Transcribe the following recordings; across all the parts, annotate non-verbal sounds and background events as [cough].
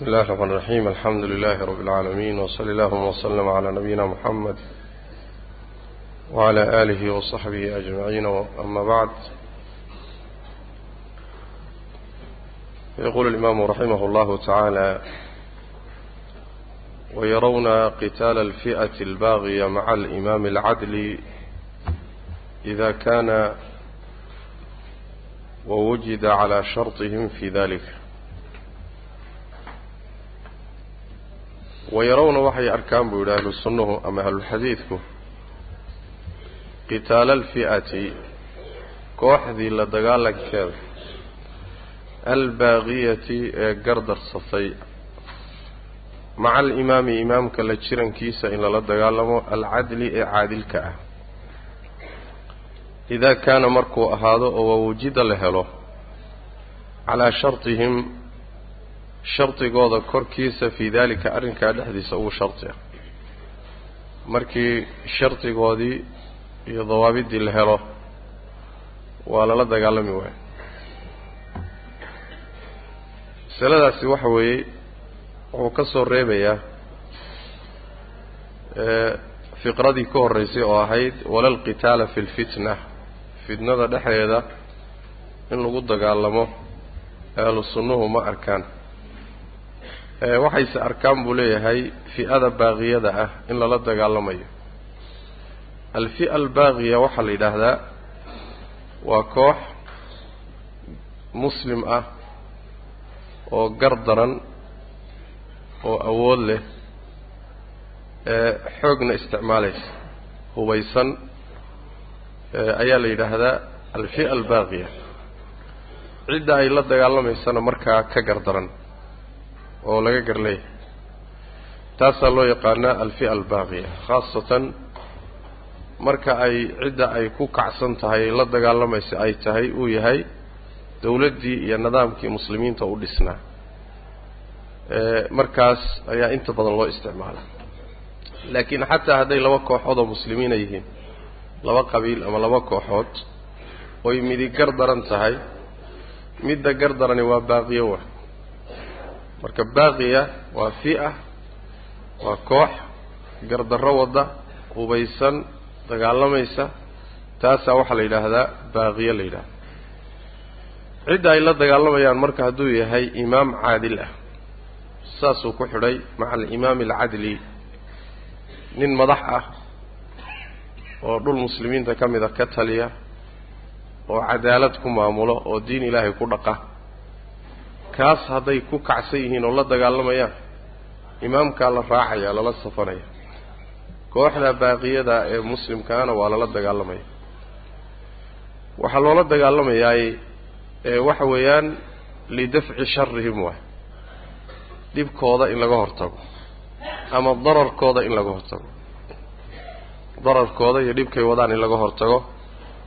بسم الله الرحمن الرحيم الحمد لله رب العالمين وصلى الله وسلم على نبينا محمد وعلى آله وصحبه أجمعين أما بعد يقول الإمام رحمه الله تعالى ويرون قتال الفئة الباغية مع الإمام العدل إذا كان ووجد على شرطهم في ذلك wayarowna waxay arkaan buu yidhi ahlusunnuhu ama ahlulxadiidku qitaala alfi'ati kooxdii la dagaalankeeda albaaqiyati ee gardarsatay maca alimaami imaamka la jirankiisa in lala dagaalamo alcadli ee caadilka ah. Idaa kaana markuu ahaado oo wawujida la helo calaa shartihim shardigooda korkiisa fii daalika arrinkaa dhexdiisa ugu shardiya markii shardigoodii iyo dawaabiddii la helo waa lala dagaalami waayo. Masaladaasi waxa weeye wuxuu ka soo reebayaa fiqradii ka horreysay oo ahayd walalqitaala fi lfitna fitnada dhexdeeda in lagu dagaalamo ahlu sunnuhu ma arkaan waxayse arkaan buu leeyahay fi'ada baaqiyada ah in lala dagaalamayo. Alfi'a albaaqiya waxaa la yidhaahdaa waa koox muslim ah oo gar daran oo awood leh ee xoogna isticmaalaysa hubaysan ayaa la yidhaahdaa alfi'a albaaqiya cidda ay la dagaalamaysana markaa ka gar daran oo laga garleeyahay taasaa loo yaqaanaa alfi'a albaaqiya khaasatan marka ay cidda ay ku kacsan tahay la dagaalamaysa ay tahay uu yahay dawladdii iyo nidaamkii muslimiinta u dhisnaa. Markaas ayaa inta badan loo isticmaalaa. Laakiin xataa hadday laba kooxood oo muslimiina yihiin laba qabiil ama laba kooxood oy midi gar daran tahay. Midda gar darani waa baaqiyo wa marka baaqiya waa fi'a waa koox gardarro wadda hubaysan dagaalamaysa taasaa waxaa la yidhaahdaa baaqiyo la yidhahda cidda ay la dagaalamayaan marka hadduu yahay imaam caadil ah saasuu ku xidhay maca alimaami alcadli nin madax ah oo dhul muslimiinta ka mid a ka taliya oo cadaalad ku maamulo oo diin ilaahay ku dhaqa kaas hadday ku kacsan yihiin oo la dagaalamayaan imaamkaa la raacaya lala safanaya. Kooxda baaqiyada ee muslimkaana waa lala dagaalamaya. Waxaa loola dagaalamayaay waxa weeyaan lidafci sharihim waay dhibkooda in laga hortago ama dararkooda in laga hortago. Dararkooda iyo dhibkay wadaan in laga hortago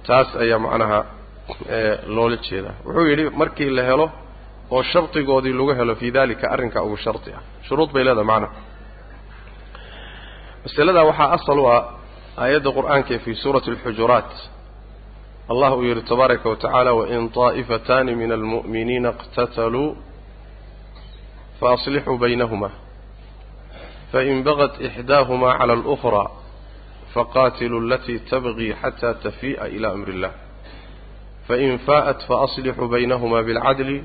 taas ayaa macnaha loola jeedaa. Wuxuu yidhi markii la helo oo shardigoodii lagu helo fii dalika arrinka ugu shardi ah shuruud bay leedahay macnaha masaladaa waxaa asal u ah aayadda qur-aanka fii suurati alxujuraat allah uu yidhi tabaaraka wa tacaala wain طaa'ifataani min almu'miniina اqtataluu faaslixuu baynahuma fain bagat ixdaahuma cala alأkhraa faqaatiluu alatii tabqii xataa tafii'a ila amri اllah fain faa'at faaslixuu baynahuma biاlcadli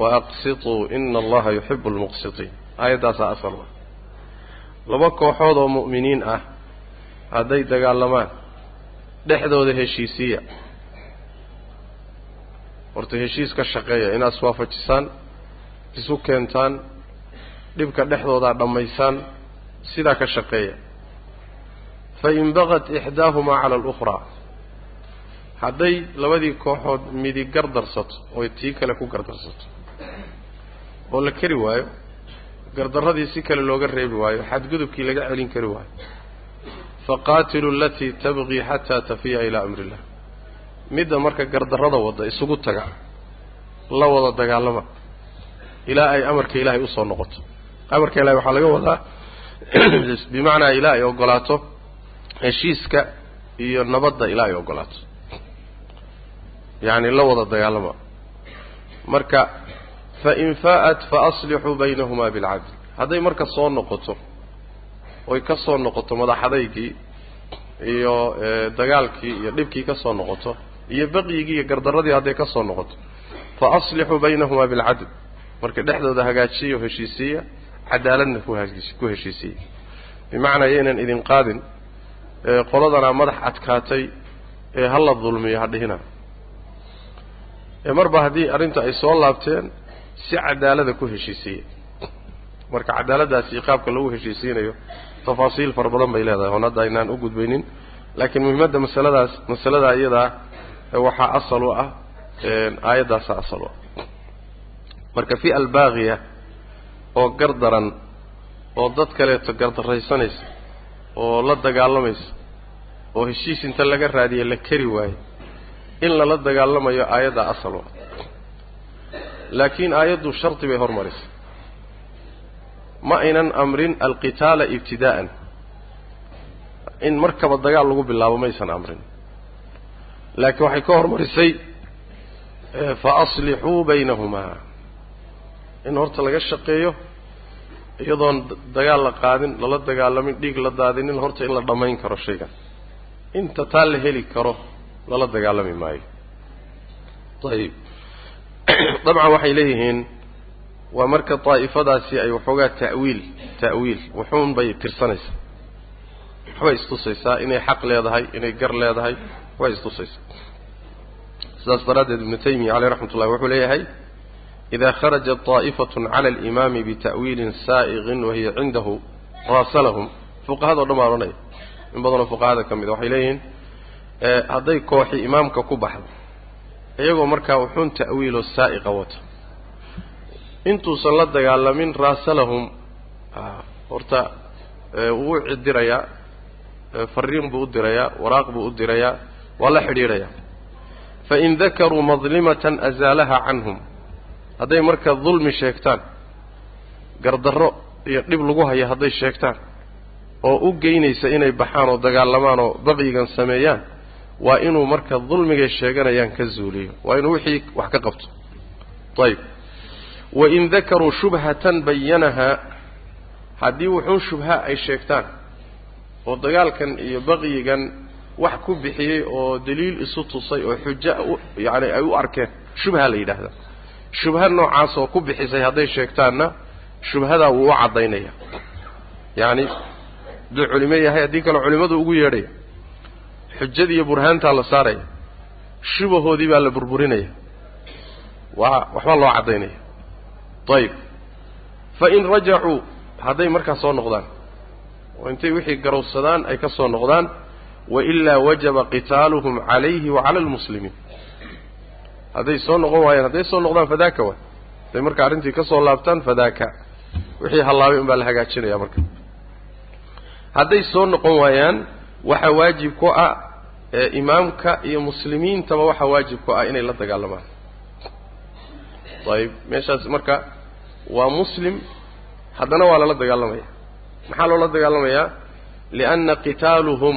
waaqsituu ina allaha yuxibu almuqsitiin aayaddaasaa asal ah laba kooxood oo mu'miniin ah hadday dagaalamaan dhexdooda heshiisiiya horta heshiis ka shaqeeya inaad iswaafajisaan isu keentaan dhibka dhexdoodaa dhammaysaan sidaa ka shaqeeya fain bagat ixdaahumaa cala alukhraa hadday labadii kooxood midi gardarsato oy tii kale ku gardarsato oo la keri waayo gardarradii si kale looga reebi waayo xadgudubkii laga celin kari waayo. Faqaatiluu alatii tabqii xataa tafiya ilaa amri illah midda marka gardarrada wadda isugu taga la wada dagaalama. Ilaa ay amarka ilaahay u soo noqoto. Amarka ilahay waxaa laga wadaa [clears throat] bimacnaa ilaa ay ogolaato heshiiska iyo nabadda ilaa ay ogolaato yacni la wada dagaalama. Marka fain faa'at faaslixuu baynahumaa bilcadl hadday marka soo noqoto oy ka soo noqoto madaxadaygii iyo dagaalkii iyo dhibkii ka soo noqoto iyo baqyigii iyo gardaradii hadday ka soo noqoto fa aslixuu baynahumaa bilcadl marka dhexdooda hagaajiya oo heshiisiiya cadaaladna ku heshiisiiya bimacnaa yaynan idin qaadin qoladanaa madax adkaatay ee hala dulmiyo hadhihina ee marba haddii arrinta ay soo laabteen si cadaalada ku heshiisiiya marka cadaaladdaasi qaabka lagu heshiisiinayo tafaasiil fara badan bay leedahay oon hadda aynaan u gudbaynin. Laakiin muhimmadda masaladaas masaladaa iyadaa waxaa asal u ah aayaddaasaa asal ah. Marka fi albaaqiya oo gardaran oo dad kaleeto gardaraysanaysa oo la dagaalamaysa oo heshiis inta laga raadiya la kari waayo in lala dagaalamayo aayaddaa asal ah laakiin aayaddu shardi bay hormarisay. Ma aynan amrin alqitaala ibtidaa'an in markaba dagaal lagu bilaabo maysan amrin. Laakiin waxay ka hormarisay fa aslixuu baynahumaa in horta laga shaqeeyo iyadoon dagaal la qaadin lala dagaalamin dhiig la daadinin horta in la dhammayn karo shaygan. Inta taa la heli karo lala dagaalami maayo. Ayib [coughs] dabcan waxay leeyihiin waa marka daa'ifadaasi ay waxoogaa ta'wiil ta'wiil wuxuun bay tirsanaysaa. Waxbay istusaysaa inay xaq leedahay inay gar leedahay way istusaysaa. Sidaas daraaddeed ibnu taymiya caleyh raxmat ullahi wuxuu leeyahay ida kharajat daa'ifatun cala alimaami bita'wiilin saa'iqin wahiya cindahu raasalahum. Fuqahado dhan baa odhanaya. In badanoo fuqahada ka mida waxay leeyihiin hadday kooxi imaamka ku baxdo iyagoo markaa wuxuun ta'wiiloo saa'iqa wata intuusan la dagaalamin raasalahum horta wuu cidirayaa fariin buu u dirayaa waraaq buu u dirayaa waa la xidhiidhayaa fain dakaruu madlimatan azaalaha canhum. Hadday marka dulmi sheegtaan gardarro iyo dhib lagu haya hadday sheegtaan oo u geynaysa inay baxaan oo dagaalamaan oo baqyigan sameeyaan waa inuu marka dulmigay sheeganayaan ka zuuliyo. Waa inuu wixii wax ka qabto. Ayib wain dakaruu shubhatan bayanahaa haddii wuxuun shubha ay sheegtaan oo dagaalkan iyo baqyigan wax ku bixiyey oo daliil isu tusay oo xujo yacani ay u arkeen shubha la yidhaahdaa. Shubha noocaas oo ku bixisay hadday sheegtaanna shubhadaa wuu u caddaynaya. Yacni hadduu culimo yahay haddii kale culimmadu ugu yeedhaya xujadii iyo burhaantaa la saaraya shubahoodii baa la burburinaya waa waxbaa loo caddaynaya. Ayib fa in rajacuu hadday markaa soo noqdaan oo intay wixii garowsadaan ay ka soo noqdaan wailaa wajaba qitaaluhum calayhi wa cala almuslimiin. Hadday soo noqon waayaan hadday soo noqdaan fadaaka waay. Hadday marka arrintii ka soo laabtaan fadaaka. Wixii hallaabay un baa la hagaajinaya marka hadday soo noqon waayaan waxaa waajib ku ah imaamka iyo muslimiintaba waxaa waajib ku ah inay la dagaalamaan ayib. Meeshaas marka waa muslim haddana waa lala dagaalamaya. Maxaa loola dagaalamayaa lianna qitaaluhum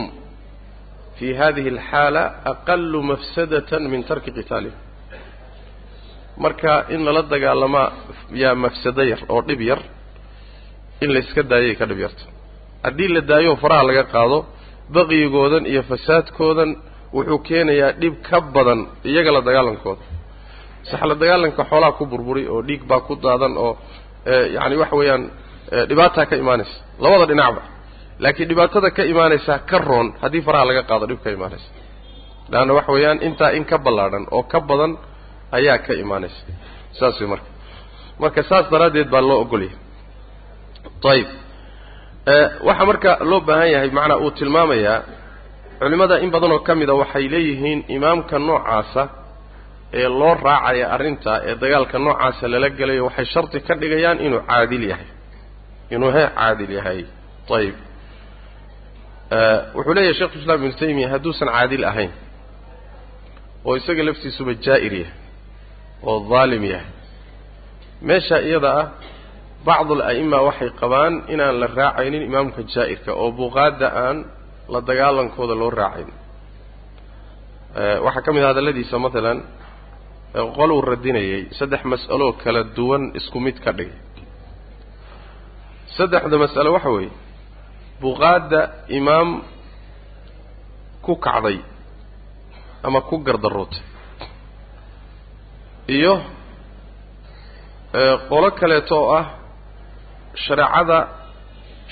fi hadihi alxaala aqalu mafsadatan min tarki qitaalihim. Marka in lala dagaalamaa yaa mafsado yar oo dhib yar in layska daayay ka dhib yarta haddii la daayo faraha laga qaado baqyigoodan iyo fasaadkoodan wuxuu keenayaa dhib ka badan iyaga la dagaalankooda sax la dagaalanka xoolaha ku burburi oo dhiig baa ku daadan oo yacani waxa weeyaan dhibaataa ka imaanaysa. Labada dhinacba laakiin dhibaatada ka imaanaysaa ka roon haddii faraha laga qaado dhib ka imaanaysa. Leanna waxa weeyaan intaa in ka ballaadhan oo ka badan ayaa ka imaanaysa. Saas wey marka. Marka saas daraaddeed baa loo ogolyahay. Ayib waxaa marka loo baahan yahay macnaa uu tilmaamayaa culimmada in badanoo ka mida waxay leeyihiin imaamka noocaasa ee loo raacaya arrinta ee dagaalka noocaasa lala gelayo waxay shardi ka dhigayaan inuu caadil yahay. Inuu he caadil yahay. Ayib wuxuu leeyahay shekhu islam ibnu taymiya hadduusan caadil ahayn oo isaga laftiisuba jaa'ir yahay oo daalim yahay. Meesha iyada ah bacdu ala'ima waxay qabaan inaan la raacaynin imaamka jaa'irka oo buqaadda aan la dagaalankooda loo raacayn waxaa ka mid ah hadalladiisa maalan qoluu radinayay saddex mas'aloo kala duwan isku mid ka dhigay saddexda mas'alo waxa weeye buqaadda imaam ku kacday ama ku gardarootay iyo qolo kaleeto oo ah shareecada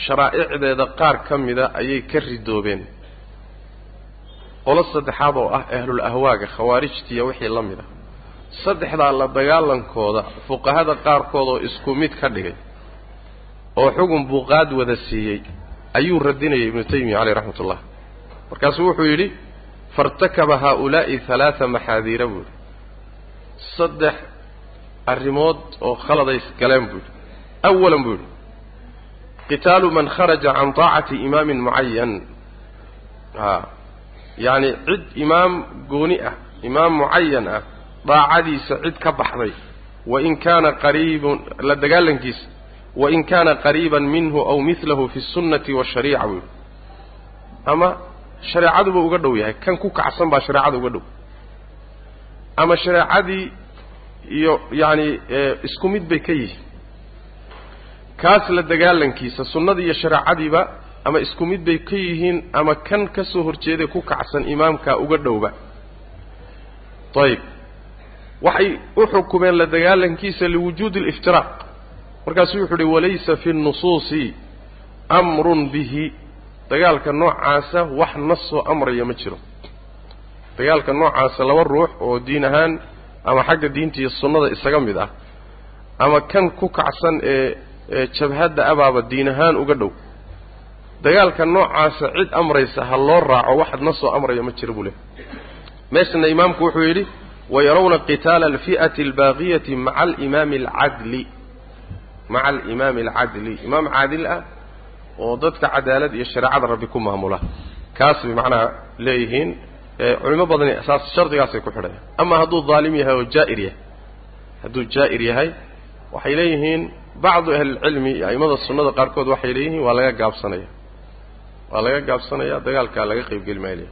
sharaa'icdeeda qaar ka mida ayay ka ridoobeen. Qolo saddexaad oo ah ahlul ahwaaga khawaarijtiiyo wixii la mid a saddexdaa la dagaalankooda fuqahada qaarkood oo isku mid ka dhigay oo xugun buuqaad wada siiyey ayuu radinayay ibnu taymiya caleyh raxmat ullah markaasuu wuxuu yidhi fairtakaba haaulaa'i halaaa maxaadiira buu yidhi. Saddex arrimood oo khaladay galeen buu yidhi. Awalan buu yidhi qitaalu man kharaja can taacati imaamin mucayan a yacni cid imaam gooni ah imaam mucayan ah daacadiisa cid ka baxday wain kaana qariibun la dagaalankiisa wain kaana qariiban minhu aw midlahu fi sunnati waashariica buu yidhi ama shareecaduba uga dhow yahay kan ku kacsan baa shareecada uga dhow ama shareecadii iyo yacani isku mid bay ka yihiin kaas la dagaalankiisa sunnadii iyo shareecadiiba ama isku mid bay ka yihiin ama kan ka soo horjeeday ku kacsan imaamkaa uga dhowba. Ayib waxay u xukumeen la dagaalankiisa liwujuudi aliftiraaq. Markaasuu wuxu uhi walaysa fi nnusuusi amrun bihi. Dagaalka noocaasa wax nasoo amraya ma jiro. Dagaalka noocaasa laba ruux oo diin ahaan ama xagga diinta iyo sunnada isaga mid ah ama kan ku kacsan ee ee jabhadda abaaba diin ahaan uga dhow. Dagaalka noocaasa cid amraysa ha loo raaco wax nasoo amraya ma jiro buu lehy meeshana imaamku wuxuu yidhi wayarawna qitaala alfi'ati albaaqiyati maca alimaami alcadli. Maca alimaami alcadli. Imaam caadil ah oo dadka cadaalad iyo shareecada rabbi ku maamula. Kaas bay macnaha leeyihiin culimo badani saas shardigaasay ku xidhayaan. Ama hadduu daalim yahay oo jaa'ir yahay hadduu jaa'ir yahay waxay leeyihiin bacdu ahlilcilmi iyo a'immada sunnada qaarkood waxay leeyihiin waa laga gaabsanaya waa laga gaabsanaya dagaalkaa laga qaybgeli maaya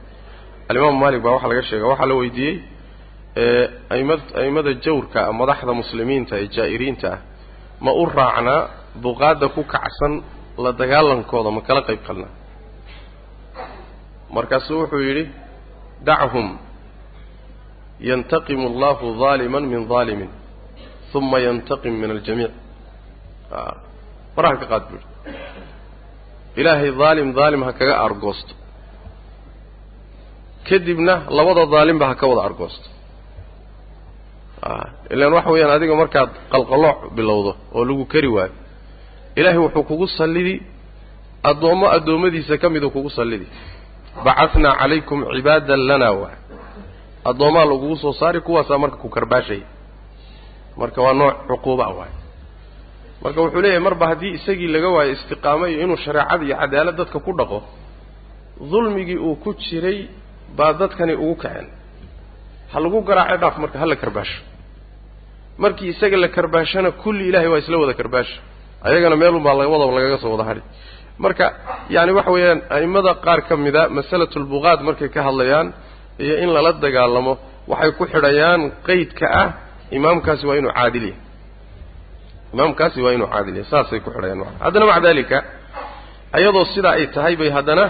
alimaamu maalik baa waxaa laga sheega waxaa la weydiiyey aimad a'immada jawrka madaxda muslimiinta ee jaa'iriinta ah ma u raacnaa buqaadda ku kacsan la dagaalankooda ma kala qayb qalnaa markaasuu wuxuu yidhi dachum yantaqimu allahu daaliman min daalimin uma yantaqim min aljamiic faraha ka qaad buuhi ilaahay daalim daalim ha kaga argoosto. Kadibna labada daalimba ha ka wada argoosto. Ilaan waxa weeyaan adiga markaad qalqalooc bilowdo oo lagu kari waayo ilaahay wuxuu kugu sallidi addoommo addoommadiisa ka miduu kugu sallidi. Bacahnaa calaykum cibaadan lanaa waay addoommaa lagugu soo saari kuwaasaa marka ku karbaashaya marka waa nooc cuquuba waay marka wuxuu leeyahay marba haddii isagii laga waayo istiqaamo iyo inuu shareecada iyo cadaalad dadka ku dhaqo dulmigii uu ku jiray baa dadkani ugu kaceen. Ha lagu garaace dhaaf marka ha la karbaasho. Markii isaga la karbaashana kulli ilahay waa isla wada karbaasha. Ayagana meelun baa labadaba lagaga soo wada hadhi marka yaani waxa weeyaan a'immada qaar ka mida masalatulbuqaad markay ka hadlayaan iyo in lala dagaalamo waxay ku xidhayaan qeydka ah imaamkaasi waa inuu caadil yahay imaamkaasi waa inuu caadil yahay saasay ku xidhayaan maa haddana maca dalika ayadoo sidaa ay tahay bay haddana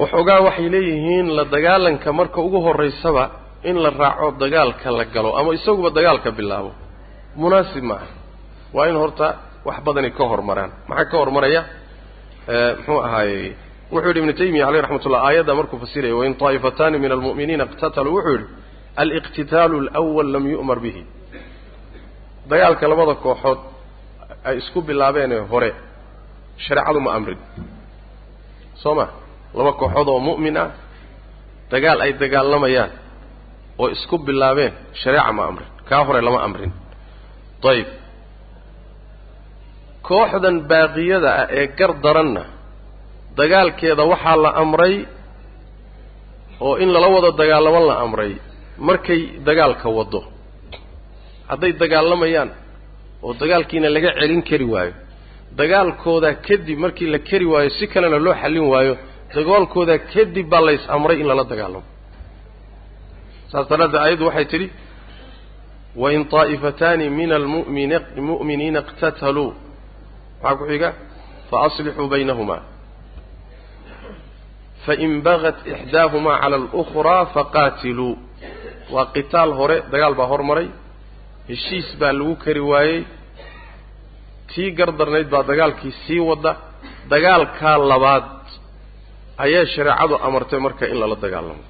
waxoogaa waxay leeyihiin la dagaalanka marka ugu horraysaba in la raaco dagaalka la galo ama isaguba dagaalka bilaabo. Munaasib ma aha. Waa in horta wax badani ka hormaraan. Maxaa ka hormaraya? Muxuu ahaayey wuxuu yidhi ibnu taymiya caleyh raxmat ullah aayadda markuu fasiraya wain taa'ifataani min almu'miniina iqtataluu wuxuu yidhi aliqtitaalu alawal lam yu'mar bihi dagaalka labada kooxood ay isku bilaabeenee hore shareecadu ma amrin soo ma? Laba kooxood oo mu'min ah dagaal ay dagaalamayaan oo isku bilaabeen shareeca ma amrin kaa hore lama amrin. Ayib kooxdan baaqiyada ah ee gar daranna dagaalkeeda waxaa la amray oo in lala wado dagaalamo la amray markay dagaalka waddo hadday dagaalamayaan oo dagaalkiina laga celin kari waayo dagaalkooda kadib markii la kari waayo si kalena loo xallin waayo dagaalkooda kadib baa lays amray in lala dagaalamo saas daraaddeed aayaddu waxay tidhi wain طaa'ifataani min almu'miniina اqtataluu maxaa ku xiga faaصlixuu baynahuma fain bagat ixdaahumaa cala اlأkhraa faqaatiluu waa qitaal hore dagaal baa hormaray heshiis baa lagu kari waayey. Tii gardarnayd baa dagaalkii sii wada. Dagaalkaa labaad ayaa shareecadu amartay marka in lala dagaalamo.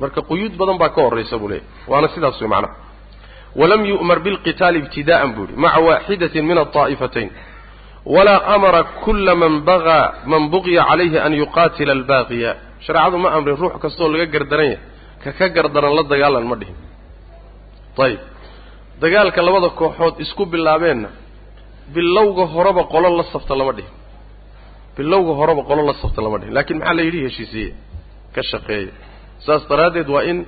Marka quyuud badan baa ka horraysa buu leeyahy waana sidaas wey macnaha walam yu'mar bilqitaali ibtidaa'an buu yihi maca waaxidatin min alطaa'ifatayn walaa amara kula man bagaa man buqya calayhi an yuqaatila albaaqiya. Shareecadu ma amrin ruux kastooo laga gardaran yahay. Ka ka gardaran la dagaalan ma dhihin. Ayib dagaalka labada kooxood isku bilaabeenna bilowga horeba qolo la safta lama dhihin. Bilowga horeba qolo la safta lama dhihin. Lakin maxaa la yidhi heshiisiye? Ka shaqeeya. Saas daraaddeed waa in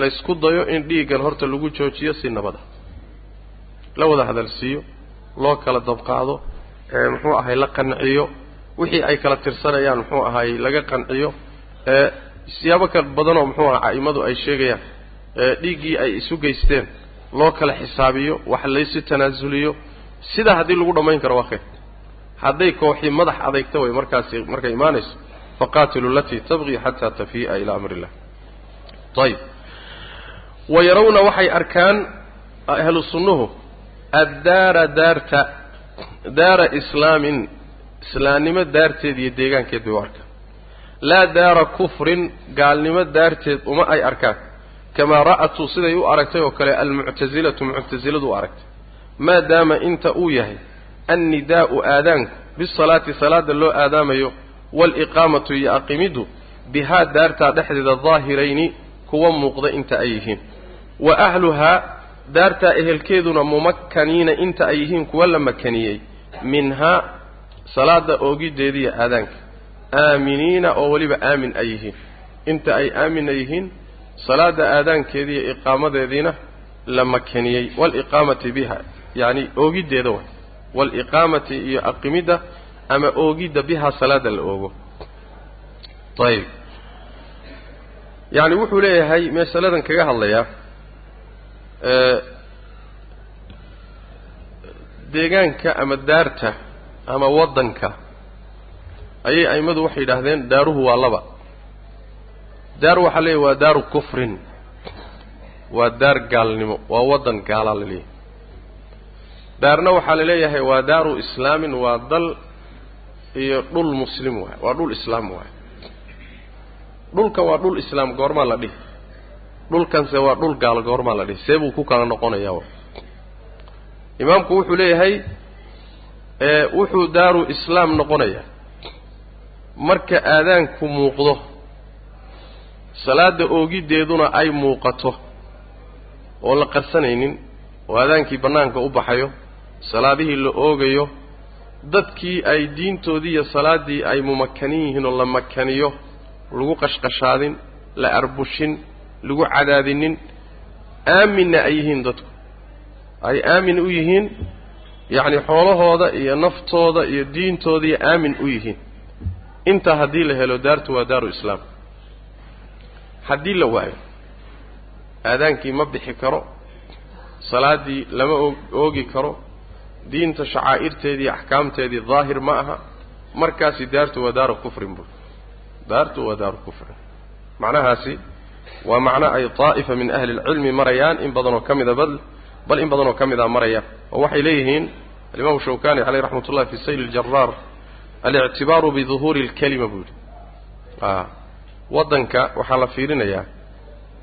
laysku dayo in dhiiggan horta lagu joojiyo si nabada la wada hadalsiiyo loo kala dabqaado muxuu ahay la qanciyo. Wixii ay kala tirsanayaan muxuu ahay laga qanciyo. Siyaabo ka badanoo muxuu aha a'imadu ay sheegayaan dhiiggii ay isu geysteen loo kala xisaabiyo wax laysu tanaasuliyo sidaa haddii lagu dhammayn karo waa khayr hadday kooxii madax adaygta way markaasi markay imaanayso faqaatilu alatii tabqii xataa tafii'a ilaa amri illah ayib wa yarawna waxay arkaan ahlu sunnuhu addaara daarta daara islaamin islaamnimo daarteed iyo deegaankeed bay u arkaan laa daara kufrin gaalnimo daarteed uma ay arkaan kamaa ra'atuu siday u aragtay oo kale almuctasilatu muctasiladu u aragtay maadaama inta uu yahay annidaa'u aadaanku bisalaati salaada loo aadaamayo waaliqaamatu iyo aqimiddu bihaa daartaa dhexdeeda daahirayni kuwa muuqda inta ay yihiin wa ahluhaa daartaa ehelkeeduna mumakkaniina inta ay yihiin kuwa la makaniyey minhaa salaada oogiddeediiyo aadaanka aaminiina oo weliba aamin ay yihiin inta ay aamina yihiin salaada aadaankeediiyo iqaamadeediina la makaniyey waaliqaamati biha yacni oogiddeeda way. Waaliqaamati iyo aqimidda ama oogidda bihaa salaada la oogo. Ayib yacni wuxuu leeyahay masaladan kaga hadlayaa deegaanka ama daarta ama waddanka ayay a'immadu waxay yidhaahdeen daaruhu waa laba daar waxaa leeyahy waa daaru kufrin. Waa daar gaalnimo waa waddan gaalaa la leeyahay daarna waxaa la leeyahay waa daaru islaamin waa dal iyo dhul muslim waay waa dhul islaam waay. Dhulkan waa dhul islaam goormaa la dhihi. Dhulkanse waa dhul gaalo goormaa la dhihi see buu ku kala noqonayaa imaamku wuxuu leeyahay wuxuu daaru islaam noqonayaa marka aadaanku muuqdo salaada oogiddeeduna ay muuqato oo la qarsanaynin oo aadaankii bannaanka u baxayo salaadihii la oogayo dadkii ay diintoodii iyo salaaddii ay mumakanin yihiin oo la makaniyo lagu qashqashaadin la arbushin lagu cadaadinin aaminna ay yihiin dadku. Ay aamin u yihiin yacni xoolahooda iyo naftooda iyo diintoodaiyo aamin u yihiin. Intaa haddii la helo daartu waa daaru islaam haddii la waayo aadaankii ma bixi karo salaaddii lama og oogi karo diinta shacaa'irteedii axkaamteedii daahir ma aha markaasi daartu waa daaru kufrin bur daartu waa daaru kufrin. Macnahaasi waa macno ay daa'ifa min ahli lcilmi marayaan in badanoo ka mida bal bal in badanoo ka mid a maraya oo waxay leeyihiin alimaamu shawkani caleyh raxmat ullahi fi sayl اljaraar alictibaaru biduhuuri اlkelima buu yidhi waddanka waxaa la fiirinayaa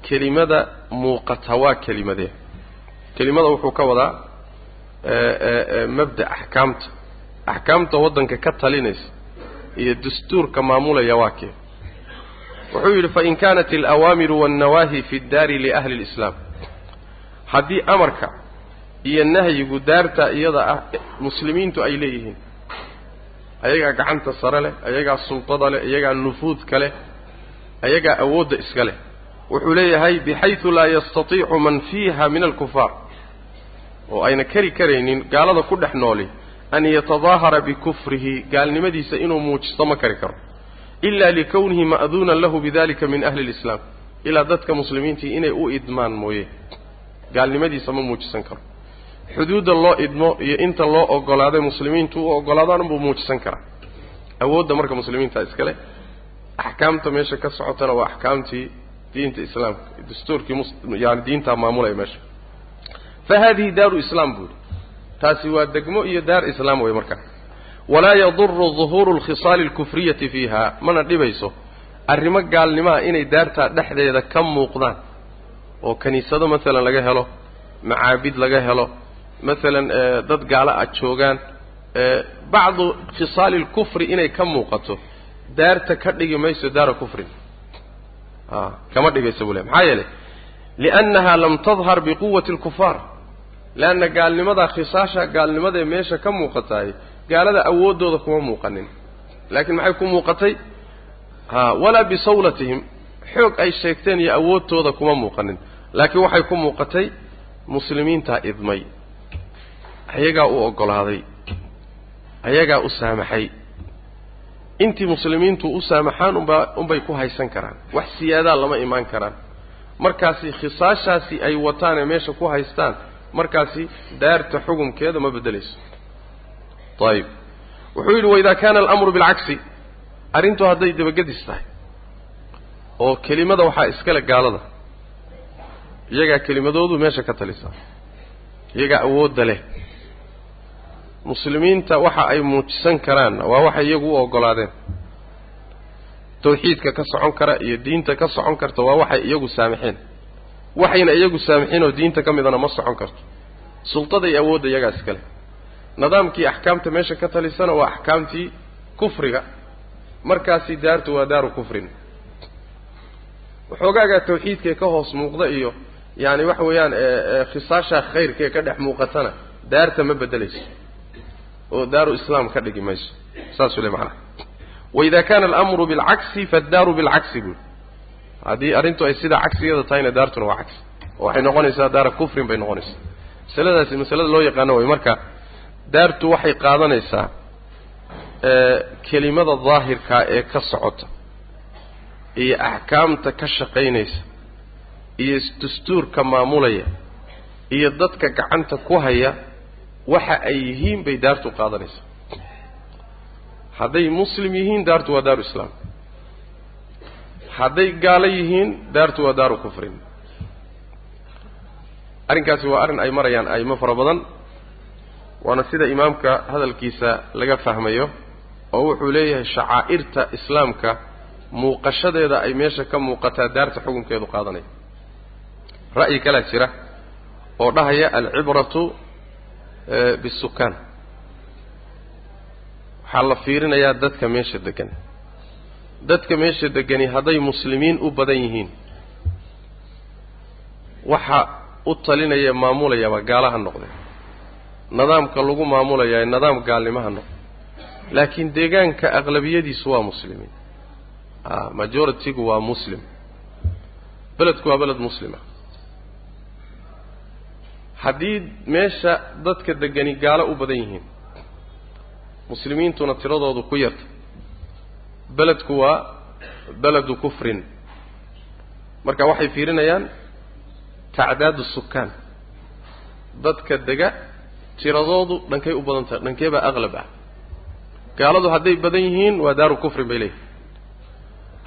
kelimada muuqata waa kelimadee kelimada wuxuu ka wadaa mabda axkaamta. Axkaamta waddanka ka talinaysa iyo dastuurka maamulaya waa kee. Wuxuu yidhi fain kanat alawaamiru waannawaahi fi ddaari liahli اlislaam haddii amarka iyo nahyigu daarta iyada ah muslimiintu ay leeyihiin ayagaa gacanta sare leh ayagaa sultada leh ayagaa nufuudka leh ayagaa awoodda iska leh wuxuu leeyahay bixaydu laa yastatiicu man fiiha min alkufaar. Oo ayna kari karaynin gaalada ku dhex nooli an yatadaahara bikufrihi gaalnimadiisa inuu muujisto ma kari karo. Ila likownihi ma'duunan lahu bidalika min ahli lislaam ilaa dadka muslimiintii inay u idmaan mooye gaalnimadiisa ma muujisan karo. Xuduudda loo idmo iyo inta loo ogolaaday muslimiintu u ogolaadaan unbuu muujisan karaa. Awoodda marka muslimiinta iskale axkaamta meesha ka socotana waa axkaamtii diinta islaamka dastuurkii yani diintaa maamulaya meesha. Fa hadihi daaru islaam buu yihi taasi waa degmo iyo daar islaam wey markaa walaa yaduru duhuuru alkhisaali alkufriyati fiiha mana dhibayso arrimo gaalnimaha inay daartaa dhexdeeda ka muuqdaan. Oo kiniisado masalan laga helo macaabid laga helo masalan dad gaalo ah joogaan bacdu khisaali alkufri inay ka muuqato daarta ka dhigi mayso daara kufrin. A kama dhigayso buu le maxaa yeelay? Liannaha lam tadhar biquwati alkufaar leanna gaalnimadaa khisaasha gaalnimadee meesha ka muuqataay gaalada awooddooda kuma muuqanin. Laakiin maxay ku muuqatay? Ha walaa bisawlatihim. Xoog ay sheegteen iyo awoodtooda kuma muuqanin. Laakiin waxay ku muuqatay muslimiintaa idmay. Ayagaa u oggolaaday ayagaa u saamaxay intii muslimiintu u saamaxaan unbaa unbay ku haysan karaan. Wax siyaadaa lama imaan karaan. Markaasi khisaashaasi ay wataan ee meesha ku haystaan markaasi daarta xukumkeeda ma beddelayso. Ayib wuxuu yidhi waidaa kaana alamru bilcagsi arrintu hadday dabagedis tahay oo kelimada waxaa iskale gaalada. Iyagaa kelimadoodu meesha ka talisaa. Iyagaa awoodda leh muslimiinta waxa ay muujisan karaanna waa waxay iyagu u oggolaadeen tawxiidka ka socon kara iyo diinta ka socon karta waa waxay iyagu saamixeen. Waxayna iyagu saamixeen oo diinta ka midana ma socon karto. Sultada iyo awoodda iyagaa iskale nidaamkii axkaamta meesha ka talisana waa axkaamtii kufriga. Markaasi daartu waa daaru kufrin. Waxoogaagaa tawxiidkae ka hoos muuqda iyo yaani waxa weeyaan khisaashaa khayrkae ka dhex muuqatana daarta ma beddelayso oo daaru islaam ka dhigi mayso saasuu le macanaha waida kana alamru bilcagsi faddaaru bilcagsi buuli haddii arrintu ay sidaa cagsigeeda tahayna daartuna waa cagsi oo waxay noqonaysaa daara kufrin bay noqonaysaa. Masaladaasi masalada loo yaqaano way marka daartu waxay qaadanaysaa kelimada daahirkaa ee ka socota iyo axkaamta ka shaqaynaysa iyo dastuurka maamulaya iyo dadka gacanta ku haya waxa ay yihiin bay daartu qaadanaysaa hadday muslim yihiin daartu waa daaru islaam. Hadday gaalo yihiin daartu waa daaru kufrin. Arrinkaasi waa arrin ay marayaan a'imo fara badan. Waana sida imaamka hadalkiisa laga fahmayo oo wuxuu leeyahay shacaa'irta islaamka muuqashadeeda ay meesha ka muuqataa daarta xukunkeedu qaadanaya ra'yi kalaa jira oo dhahaya alcibratu bisukaan. Waxaa la fiirinayaa dadka meesha degan dadka meesha degani hadday muslimiin u badan yihiin waxa u talinaya maamulayaaba gaalaha noqde nidaamka lagu maamulayaa nidaam gaalnimaha noqde laakiin deegaanka aqlabiyadiisu waa muslimiin. A majority-gu waa muslim. Beledku waa beled muslima haddii meesha dadka degani gaalo u badan yihiin. Muslimiintuna tiradoodu ku yarta beledku waa beledu kufrin. Marka waxay fiirinayaan tacdaadu sukaan dadka dega tiradoodu dhankay u badan tahay dhankee baa aqlab ah. Gaaladu hadday badan yihiin waa daaru kufrin bay leeyihiin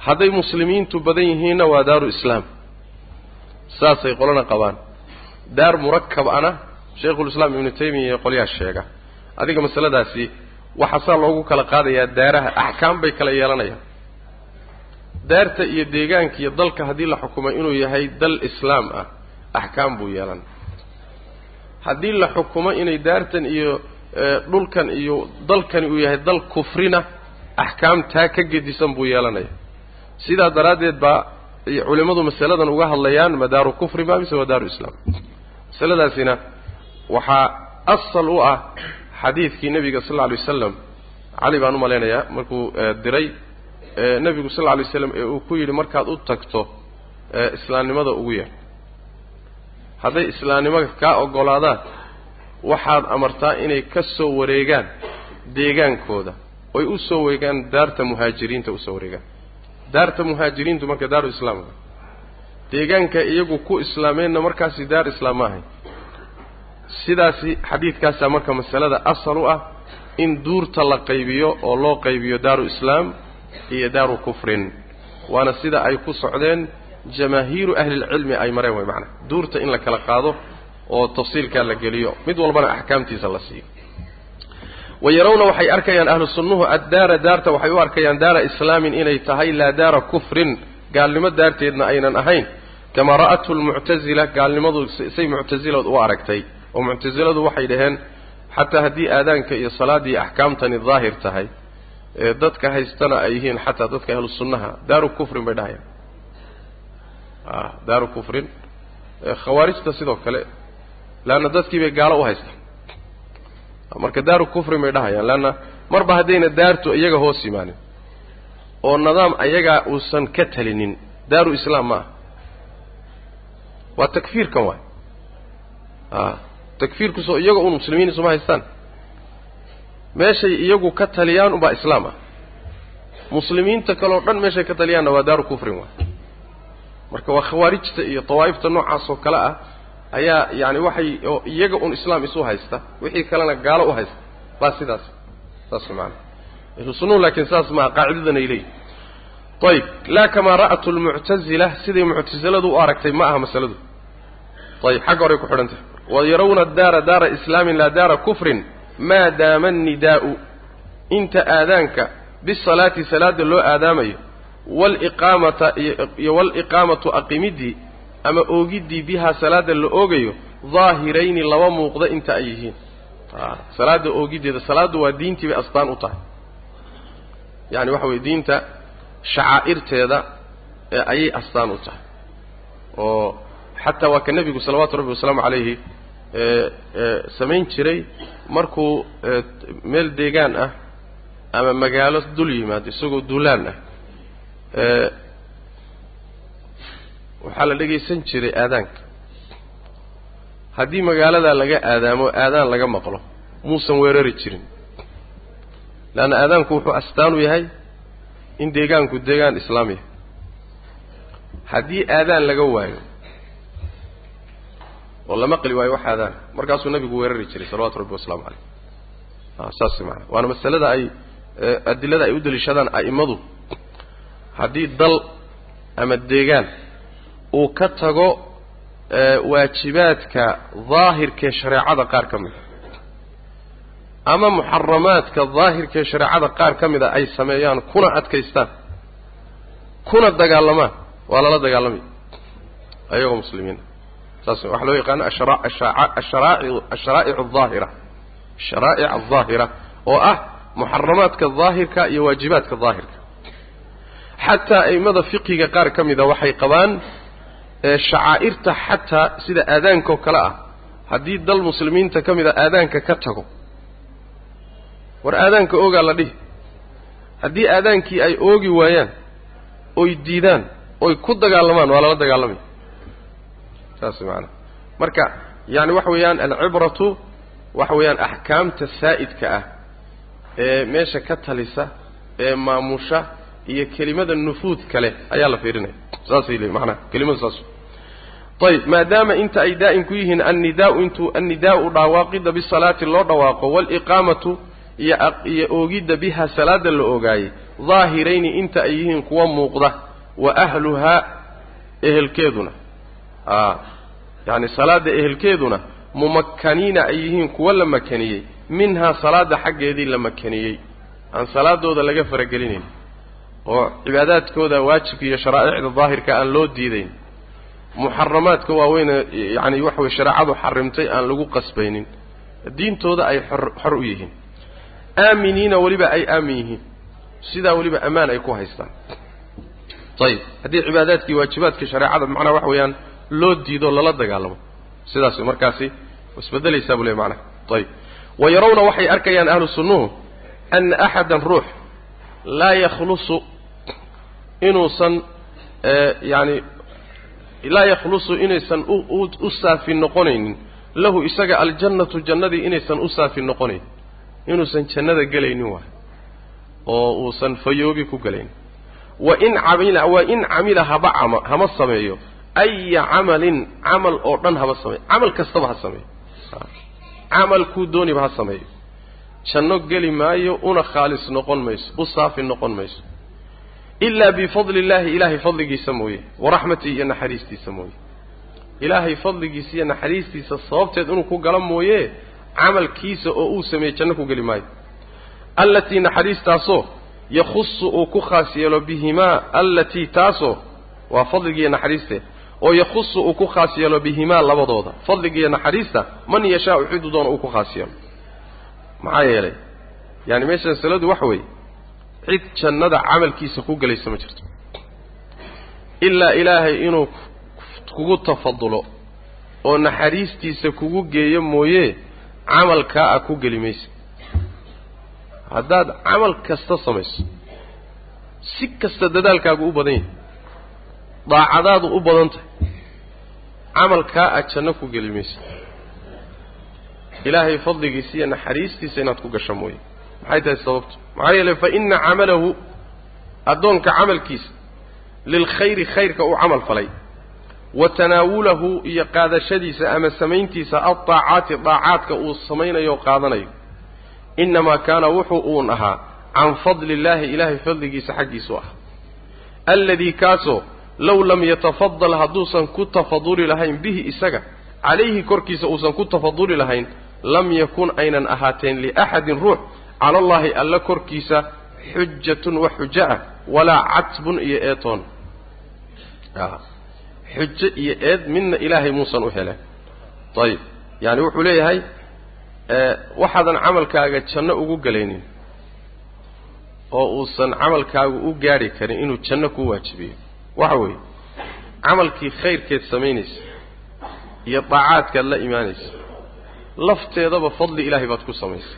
hadday muslimiintu badan yihiinna waa daaru islaam. Saasay qolana qabaan daar murakab ana shaykhulislaam ibnu taymiya iyo qolyaha sheega. Adiga masaladaasi waxaa saa loogu kala qaadayaa daaraha axkaam bay kala yeelanayaan. Daarta iyo deegaanka iyo dalka haddii la xukumay inuu yahay dal islaam ah axkaam buu yeelan. Haddii la xukumo inay daartan iyo dhulkan iyo dalkani uu yahay dal kufrina axkaam taa ka gedisan buu yeelanaya. Sidaa daraaddeed baa culimmadu masaladan uga hadlayaan ma daaru kufri ba mise waa daaru islaam masaladaasina waxaa asal u ah xadiidkii nebiga sal alla alay wasalam cali baan u malaynayaa markuu diray nebigu sal alla alay waslam ee uu ku yidhi markaad u tagto islaamnimada ugu yar. Hadday islaamnimada kaa oggolaadaan waxaad amartaa inay ka soo wareegaan deegaankooda. Oy u soo wareegaan daarta muhaajiriinta u soo wareegaan. Daarta muhaajiriintu marka daaru islaamka deegaanka iyagu ku islaameenna markaasi daar islaam ma ahayn sidaasi xadiidkaasaa marka masalada asal u ah in duurta la qaybiyo oo loo qaybiyo daaru islaam iyo daaru kufrin. Waana sida ay ku socdeen jamaahiiru ahlilcilmi ay mareen way macnaa duurta in la kala qaado oo tafsiilkaa la geliyo. Mid walbana axkaamtiisa la siiyo. Wa yarawna waxay arkayaan ahlu sunnuhu addaara daarta waxay u arkayaan daara islaamin inay tahay laa daara kufrin. Gaalnimo daarteedna aynan ahayn kamaa ra'athu lmuctasila gaalnimadu say muctasilad u aragtay oo muctasiladu waxay dhaheen xataa haddii aadaanka iyo salaaddii axkaamtani daahir tahay ee dadka haystana ay yihiin xataa dadka ahlu sunnaha daaru kufrin bay dhahayaan daaru kufrin khawaarijta sidoo kale leanna dadkii bay gaalo u haystaan marka daaru kufrin bay dhahayaan leanna marba haddayna daartu iyaga hoos yimaanin oo nidaam ayagaa uusan ka talinin daaru islaam ma aha waa takfiirkan waay. A takfiirkusoo iyaga un muslimiin isuma haystaan. Meeshay iyagu ka taliyaan unbaa islaam ah. Muslimiinta kaleo dhan meeshay ka taliyaanna waa daaru kufrin waay. Marka waa khawaarijta iyo dawaa'ifta noocaas oo kale ah ayaa yani waxay oo iyaga un islaam isu haysta wixii kalena gaalo u haysta. Baa sidaas saas maana ahlu sunnuhu laakiin saas maaha qaacidadan ay leeyihiin ayib laa kamaa ra'atu lmuctazila siday muctasiladu u aragtay ma aha masaladu. Ayib xagga horey ku xidhan tahay. Wa yarawna daara daara islaamin laa daara kufrin maa daama annidaa'u inta aadaanka bisalaati salaada loo aadaamayo waaliqaamata iyo waaliqaamatu aqimiddii ama oogiddii bihaa salaada la oogayo daahirayni laba muuqda inta ay yihiin. Salaada oogiddeeda salaaddu waa diintii bay astaan u tahay. Yani waxa weye diinta shacaa'irteeda ee ayay astaan u tahay. Oo xataa waa ka nebigu salawaatu rabbi wasalaamu calayhi samayn jiray markuu meel deegaan ah ama magaalo dul yimaado isagoo duulaan ah waxaa la dhegaysan jiray aadaanka. Haddii magaaladaa laga aadaamo aadaan laga maqlo muusan weerari jirin. Leanna aadaanku wuxuu astaan u yahay in deegaanku deegaan islaamiya haddii aadaan laga waayo oo la maqli waayo wax aadaan markaasuu nabigu weerari jiray salawatu rabbi wasalaamu caleyh saas maana waana masalada ay adilada ay u daliishadaan a'immadu. Haddii dal ama deegaan uu ka tago waajibaadka daahirkee shareecada qaar ka mida ama muxaramaadka daahirkee shareecada qaar ka mida ay sameeyaan kuna adkaystaan kuna dagaalamaan waa lala dagaalamaya ayagoo muslimiina saas waxaa loo yaqaano asharaa'ic aldaahira asharaa'ic aldaahira oo ah muxaramaadka daahirka iyo waajibaadka daahirka. Xataa a'immada fiqiga qaar ka mida waxay qabaan shacaa'irta xataa sida aadaankaoo kale ah haddii dal muslimiinta ka mid a aadaanka ka tago war aadaanka oogaa la dhihi. Haddii aadaankii ay oogi waayaan oy diidaan oy ku dagaalamaan waa lala dagaalamaya saas macanaa marka yaani waxa weeyaan alcibratu waxa weeyaan axkaamta saa'idka ah ee meesha ka talisa ee maamusha iyo kelimada nufuud kale ayaa la fiirinaya. Saasay leeyiin macnaha kelimadu saas. Ayib maadaama inta ay daa'im ku yihiin annidaau intuu annidaa'u dhawaaqidda bisalaati loo dhawaaqo waaliqaamatu iyo oogidda biha salaada la ogaayey daahirayni inta ay yihiin kuwa muuqda wa ahluhaa ehelkeeduna. A yacni salaadda ehelkeeduna mumakkaniina ay yihiin kuwa la makaniyey minhaa salaadda xaggeedii la makaniyey. Aan salaadooda laga faragelinayn oo cibaadaadkooda waajibka iyo sharaa'icda daahirka aan loo diidayn. Muxaramaadka waaweyne yacani waxa weye shareecadu xarimtay aan lagu qasbaynin. Diintooda ay xor xor u yihiin aaminiina weliba ay aamin yihiin. Sidaa weliba ammaan ay ku haystaan. Ayib haddii cibaadaadkii waajibaadka shareecada macnaha waxa weeyaan loo diido lala dagaalamo. Sidaas markaasi isbedelaysaa buu ley macnaha ayib wa yarawna waxay arkayaan ahlu sunnuhu ana axadan ruux laa yakhlusu inuusan yaani laa yakhlusu inaysan u saafi noqonaynin. Lahu isaga aljannatu jannadii inaysan u saafi noqonayn inuusan jannada gelaynin waay oo uusan fayoobi ku gelaynin wa in camila wa in camila haba cama hama sameeyo. Aya camalin camal oo dhan haba sameeyo. Camal kastaba ha sameeyo. Camalkuu dooniba ha sameeyo. Janno geli maayo una khaalis noqon mayso u saafi noqon mayso. Ilaa bifadli illaahi ilaahay fadligiisa mooye waraxmatihi iyo naxariistiisa mooye. Ilaahay fadligiisa iyo naxariistiisa sababteed inuu ku galo mooye camalkiisa oo uu sameeyey janno ku geli maayo. Allatii naxariistaasoo yakhusu uu ku khaas yeelo bihimaa allatii taasoo waa fadligiiyo naxariiste oo yakhusu uu ku khaas yeelo bihimaa labadooda. Fadligiiyo naxariista man yashaau ciduu doona uu ku khaas yeelo. Maxaa yeelay? Yaani meesha masaladu waxa weeye cid jannada camalkiisa ku gelaysa ma jirto. Ilaa ilaahay inuu kugu tafadulo oo naxariistiisa kugu geeyo mooye camalkaa a ku geli maysa haddaad camal kasta samayso si kasta dadaalkaagu u badan yahay daacadaadu u badan tahay camalkaa aad janno ku geli maysa ilaahay fadligiisa iyo naxariistiisa inaad ku gasho mooye. Maxay tahay sababtu? Maxaa yeelay fa ina camalahu addoonka camalkiisa lilkhayri khayrka uu camal falay wa tanaawulahu iyo qaadashadiisa ama samayntiisa aldaacaati daacaadka uu samaynayo qaadanayo. Innamaa kaana wuxuu uun ahaa can fadli illaahi ilaahay fadligiisa xaggiisu ah. Alladii kaasoo low lam yatafadal hadduusan ku tafaduli lahayn bihi isaga calayhi korkiisa uusan ku tafaduli lahayn lam yakun aynan ahaateen liaxadin ruux cala allaahi alla korkiisa xujatun wax xujo ah walaa catbun iyo eetoon xujo iyo eed midna ilaahay muusan u heleen ayib yaani wuxuu leeyahay waxaadan camalkaaga janno ugu gelaynin oo uusan camalkaagu u gaadhi karin inuu janno ku waajibiyo. Waxa weeye camalkii khayrkeed samaynaysa iyo daacaadkaad la imaanaysa lafteedaba fadli ilaahay baad ku samaysay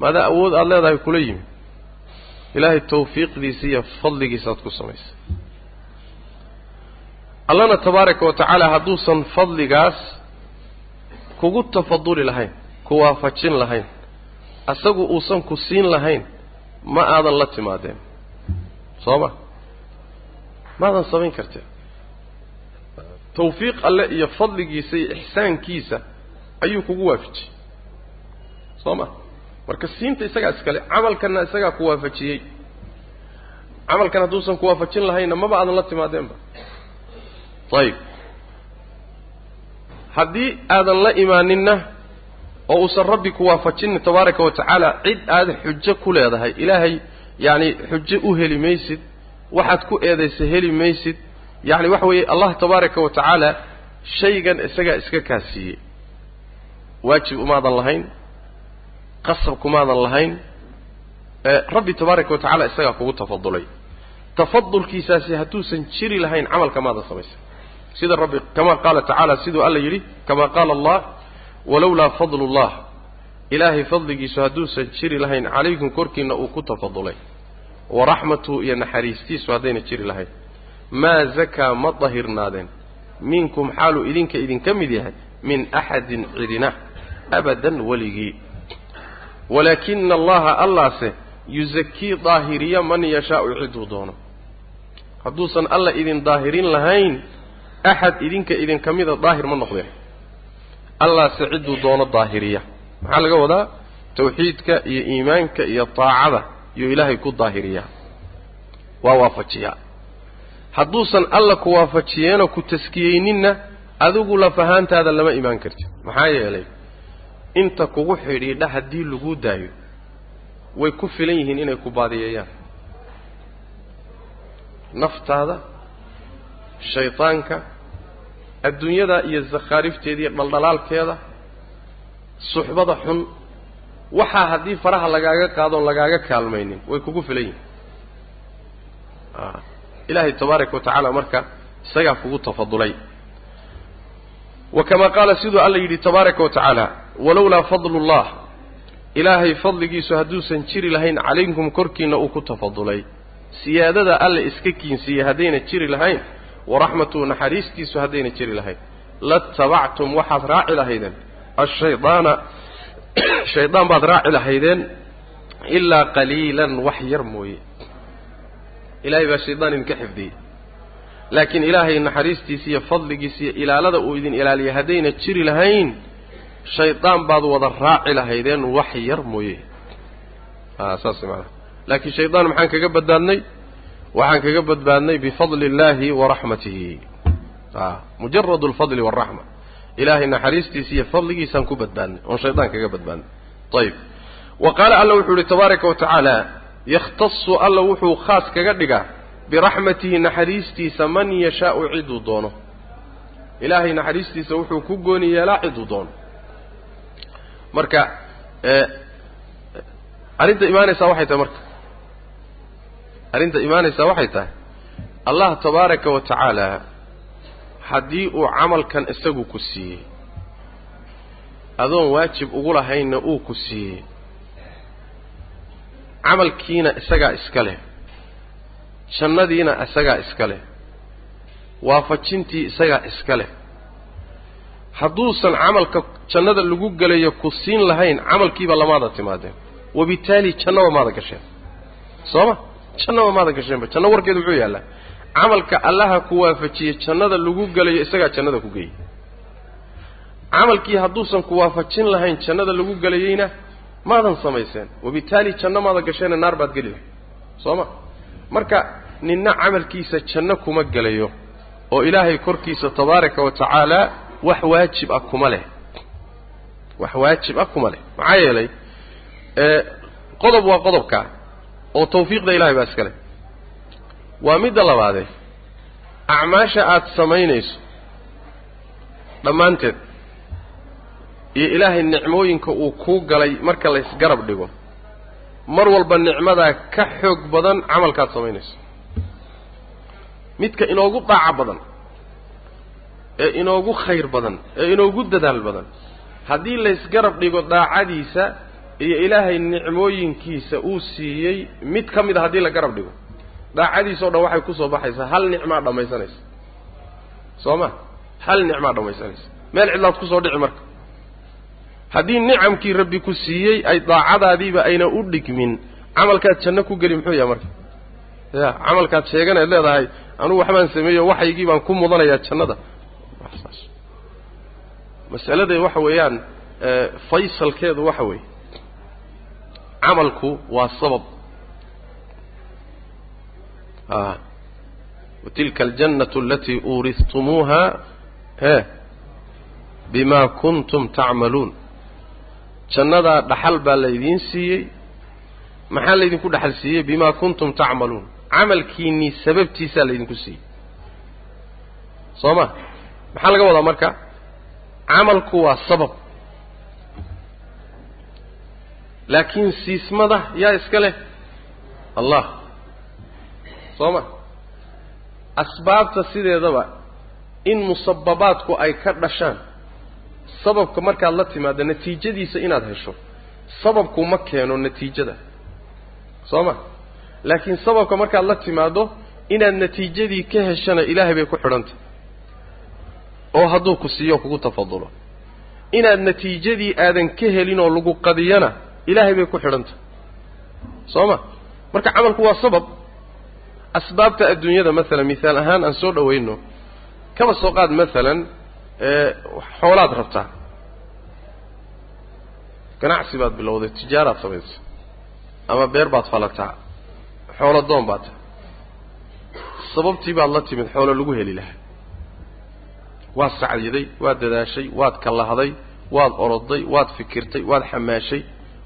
maadaa awood aada leedahay kula yimi ilaahay tawfiiqdiisa iyo fadligiisaaad ku samaysay allana tabaaraka wa tacaala hadduusan fadligaas kugu tafaduli lahayn ku waafajin lahayn asagu uusan ku siin lahayn ma aadan la timaadeen. Soo ma maadan samayn karteen tawfiiq alle iyo fadligiisa iyo ixsaankiisa ayuu kugu waafajiyey. Soo ma marka siinta isagaa iskale camalkanna isagaa ku waafajiyey. Camalkan hadduusan ku waafajin lahaynna maba aadan la timaadeenba ayib haddii aadan la imaaninna oo uusan rabbi ku waafajinin tabaaraka wa tacaala cid aad xujo ku leedahay ilaahay yacni xujo u heli maysid waxaad ku eedaysa heli maysid yacni waxa weeye allah tabaaraka wa tacaala shaygan isagaa iska kaasiiyey waajib umaadan lahayn qasab kumaadan lahayn rabbi tabaaraka wa tacala isagaa kugu tafadulay. Tafadulkiisaasi hadduusan jiri lahayn camalka maadan samaysa sida rabbi kama qaala tacaala siduu alla yidhi kama qaala allah walowlaa fadlu llah ilaahay fadligiisu hadduusan jiri lahayn calaykum korkiina uu ku tafadulay. Waraxmatuhu iyo naxariistiisu haddayna jiri lahayn. Maa zakaa ma dahirnaadeen. Minkum xaaluu idinka idinka mid yahay min axadin cidina abadan weligii. Walaakina allaha allaase yusakii daahiriya man yashaau ciduu doono. Hadduusan alla idin daahirin lahayn axad idinka idinka mida daahir ma noqdeen allaase cidduu doono daahiriya maxaa laga wadaa tawxiidka iyo iimaanka iyo taacada yuu ilaahay ku daahiriyaa waa waafajiyaa hadduusan alla ku waafajiyeenoo ku taskiyeyninna adigu lafahaantaada lama imaan kartid maxaa yeelay inta kugu xidhiidha haddii lagu daayo way ku filan yihiin inay ku baadiyeeyaan naftaada shaydaanka adduunyada iyo zakhaarifteeda dhaldhalaalkeeda suxbada xun waxaa haddii faraha lagaaga qaadoon lagaaga kaalmaynin way kugu filan yihiin ilaahay tabaaraka wa tacaala marka isagaa kugu tafadulay. Wa kamaa qaala siduu alla yidhi tabaaraka wa tacaala walowlaa fadlu llah ilaahay fadligiisu hadduusan jiri lahayn calaykum korkiina uu ku tafadulay. Siyaadada alle iska kiinsiiyey haddayna jiri lahayn waraxmatuhu naxariistiisu haddayna jiri lahayn latabactum waxaad raaci lahaydeen. Ashaydaana [coughs] shaydaan baad raaci lahaydeen ilaa qaliilan wax yar mooye. Ilaahay baa shaydaan idinka xifdiyey. Laakiin ilaahay naxariistiisa iyo fadligiisa iyo ilaalada uu idin ilaaliya haddayna jiri lahayn shaydaan baad wada raaci lahaydeen wax yar mooye. A saas maanaa laakiin shaydaan maxaan kaga badbaadnay waxaan kaga badbaadnay bifadli illaahi wa raxmatihi. A mujarad alfadli waalraxma ilaahay naxariistiisa iyo fadligiisaan ku badbaadnay oon shaydaan kaga badbaadnay. Ayib wa qaala alla wuxuu yihi tabaaraka wa tacaala yakhtasu alla wuxuu khaas kaga dhigaa biraxmatihi naxariistiisa man yashaau ciduu doono. Ilaahay naxariistiisa wuxuu ku gooni yeelaa ciduu doono. Marka arrinta imaanaysaa waxay tahay marka arrinta imaanaysaa waxay tahay allah tabaaraka wa tacaala haddii uu camalkan isagu ku siiyey adoon waajib ugu lahaynna uu ku siiyey camalkiina isagaa iska leh jannadiina isagaa iska leh waafajintii isagaa iska leh hadduusan camalka jannada lagu gelayo ku siin lahayn camalkiiba lamaada timaadeen wabitaali jannaba maada gasheen soo ma jannaba maada gasheenba janno warkeedu muxuu yaallaa. Camalka allaha ku waafajiyey jannada lagu gelayo isagaa jannada ku geeyey camalkii hadduusan ku waafajin lahayn jannada lagu gelayeyna maadan samayseen. Wabitaali janno maada gasheene naar baad geli lahay soo ma? Marka ninna camalkiisa janno kuma gelayo oo ilaahay korkiisa tabaaraka wa tacaala wax waajib ah kuma leh. Wax waajib ah kuma leh. Maxaa yeelay qodob waa qodobka oo tawfiiqda ilahay baa iska leh. Waa midda labaadee acmaasha aada samaynayso dhammaanteed iyo ilaahay nicmooyinka uu kuu galay marka laysgarab dhigo mar walba nicmadaa ka xoog badan camalkaad samaynayso. Midka inoogu daaco badan ee inoogu khayr badan ee inoogu dadaal badan haddii laysgarab dhigo daacadiisa iyo ilaahay nicmooyinkiisa uu siiyey mid ka mid a haddii la garab dhigo. Daacadiisa o dhan waxay ku soo baxaysaa hal nicmaa dhammaysanaysa. Soo ma? Hal nicmaa dhammaysanaysa. Meel cidlaad ku soo dhici marka. Haddii nicamkii rabbi ku siiyey ay daacadaadiiba ayna u dhigmin camalkaad janno ku geli muxuu yahay marka? Ya camalkaad sheeganayd leedahay anugu waxbaan sameeyo waxaygii baan ku mudanayaa jannada. Masalada waxa weeyaan faysalkeedu waxa weeye camalku waa sabab. A watilka aljannatu alatii uurihtumuuha he bima kuntum tacmaluun jannadaa dhaxal baa laydiin siiyey maxaa laydinku dhaxal siiyey? Bimaa kuntum tacmaluun camalkiinnii sababtiisaa laydinku siiyey. Soo ma? Maxaa laga wadaa marka? Camalku waa sabab laakiin siismada yaa iska leh. Allah. Soo ma? Asbaabta sideedaba in musababaadku ay ka dhashaan sababka markaad la timaado natiijadiisa inaad hesho sababku ma keeno natiijada. Soo ma? Laakiin sababka markaad la timaado inaad natiijadii ka heshana ilaahay bay ku xidhantay. Oo hadduu ku siiyo kugu tafadulo inaad natiijadii aadan ka helin oo lagu qadiyana ilaahay bay ku xidhantay soo ma marka camalku waa sabab. Asbaabta adduunyada maalan mihaal ahaan aan soo dhawayno kaba soo qaad maalan xoolaad rabtaa ganacsi baad bilowday tijaaraad samaysay ama beer baad falataa xoolo doon baad tahay. Sababtii baad la timid xoolo lagu heli lahaa. Waad sacdiday waad dadaashay waad kallahday waad oroday waad fikirtay waad xamaashay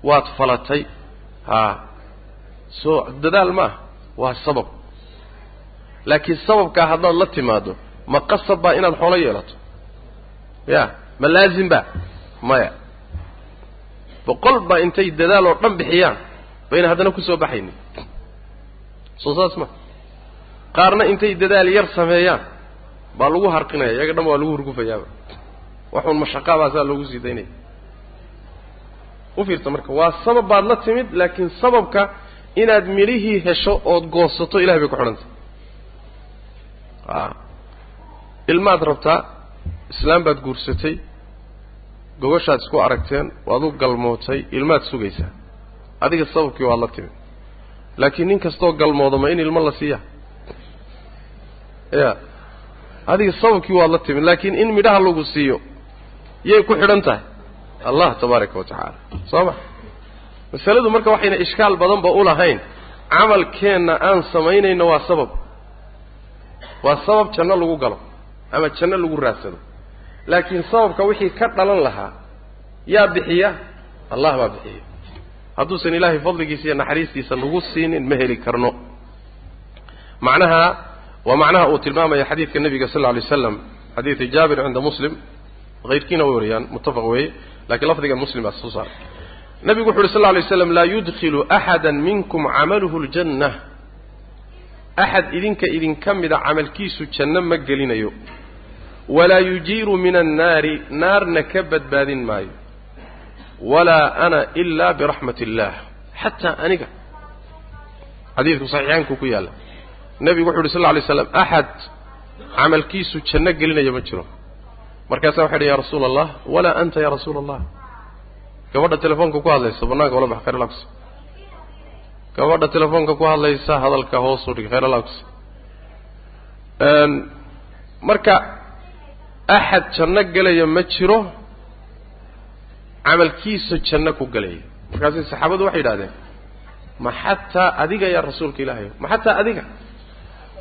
waad falatay. Haa soo dadaal ma ah waa sabab. Laakiin sababkaa haddaad la timaado ma qasab baa inaad xoolo yeelato? Ya ma laazim ba maya. Boqol baa intay dadaal oo dhan bixiyaan bayna haddana ku soo baxaynin. Soo saas ma. Qaarna intay dadaal yar sameeyaan baa lagu harqinaya iyaga dhan waa lagu hurgufayaaba waxuun mashaqaabaa saa loogu sii daynaya u fiirsa marka waa sabab baad la timid laakiin sababka inaad midhihii hesho ood goosato ilahay bay ku xidhantay. A ilmaad rabtaa islaam baad guursatay gogoshaad isku aragteen waad u galmootay ilmaad sugaysaa adiga sababkii waad la timid. Laakiin nin kastoo galmoodo ma in ilmo la siiya. Ya adiga sababkii waad la timid laakiin in midhaha lagu siiyo yay ku xidhan tahay allah tabaaraka wa tacaala. Soo ma? Masaladu marka waxayna ishkaal badanba u lahayn. Camalkeenna aan samaynayno waa sabab. Waa sabab janno lagu galo ama janno lagu raadsado. Laakiin sababka wixii ka dhalan lahaa yaa bixiya allah baa bixiya. Hadduusan ilaahay fadligiisa iyo naxariistiisa nagu siinin ma heli karno. Macnaha waa macnaha uu tilmaamaya xadiidka nebiga sal lla alay waslam xadiidu jaabir cinda muslim. Hayrkiina way wariyaan muttafaq weeye lakiin lafdigan muslim baa soo saaray. Nebigu wuxu uhi sal lla alay slam laa yudkhilu axada minkum camaluhu ljanna axad idinka idinka mida camalkiisu janno ma gelinayo. Walaa yujiiru min annaari naarna ka badbaadin maayo. Walaa ana ilaa biraxmat illaah xataa aniga xadiidku saxiixaanku ku yaalla. Nebigu wuxu uhi sal lla slam axad camalkiisu janno gelinaya ma jiro markaasaa waxay dhi ya rasuula allah walaa anta ya rasuula allah gabadha telefoonka ku hadlaysa bannaanka wala bax khayr lakus gabadha telefoonka ku hadlaysa hadalka hoosu dhig khayr marka axad janno gelaya ma jiro camalkiisa janno ku gelaya markaasay saxaabadu waxay yidhahdeen ma xataa adiga yaa rasuulka ilaahay ma xataa adiga.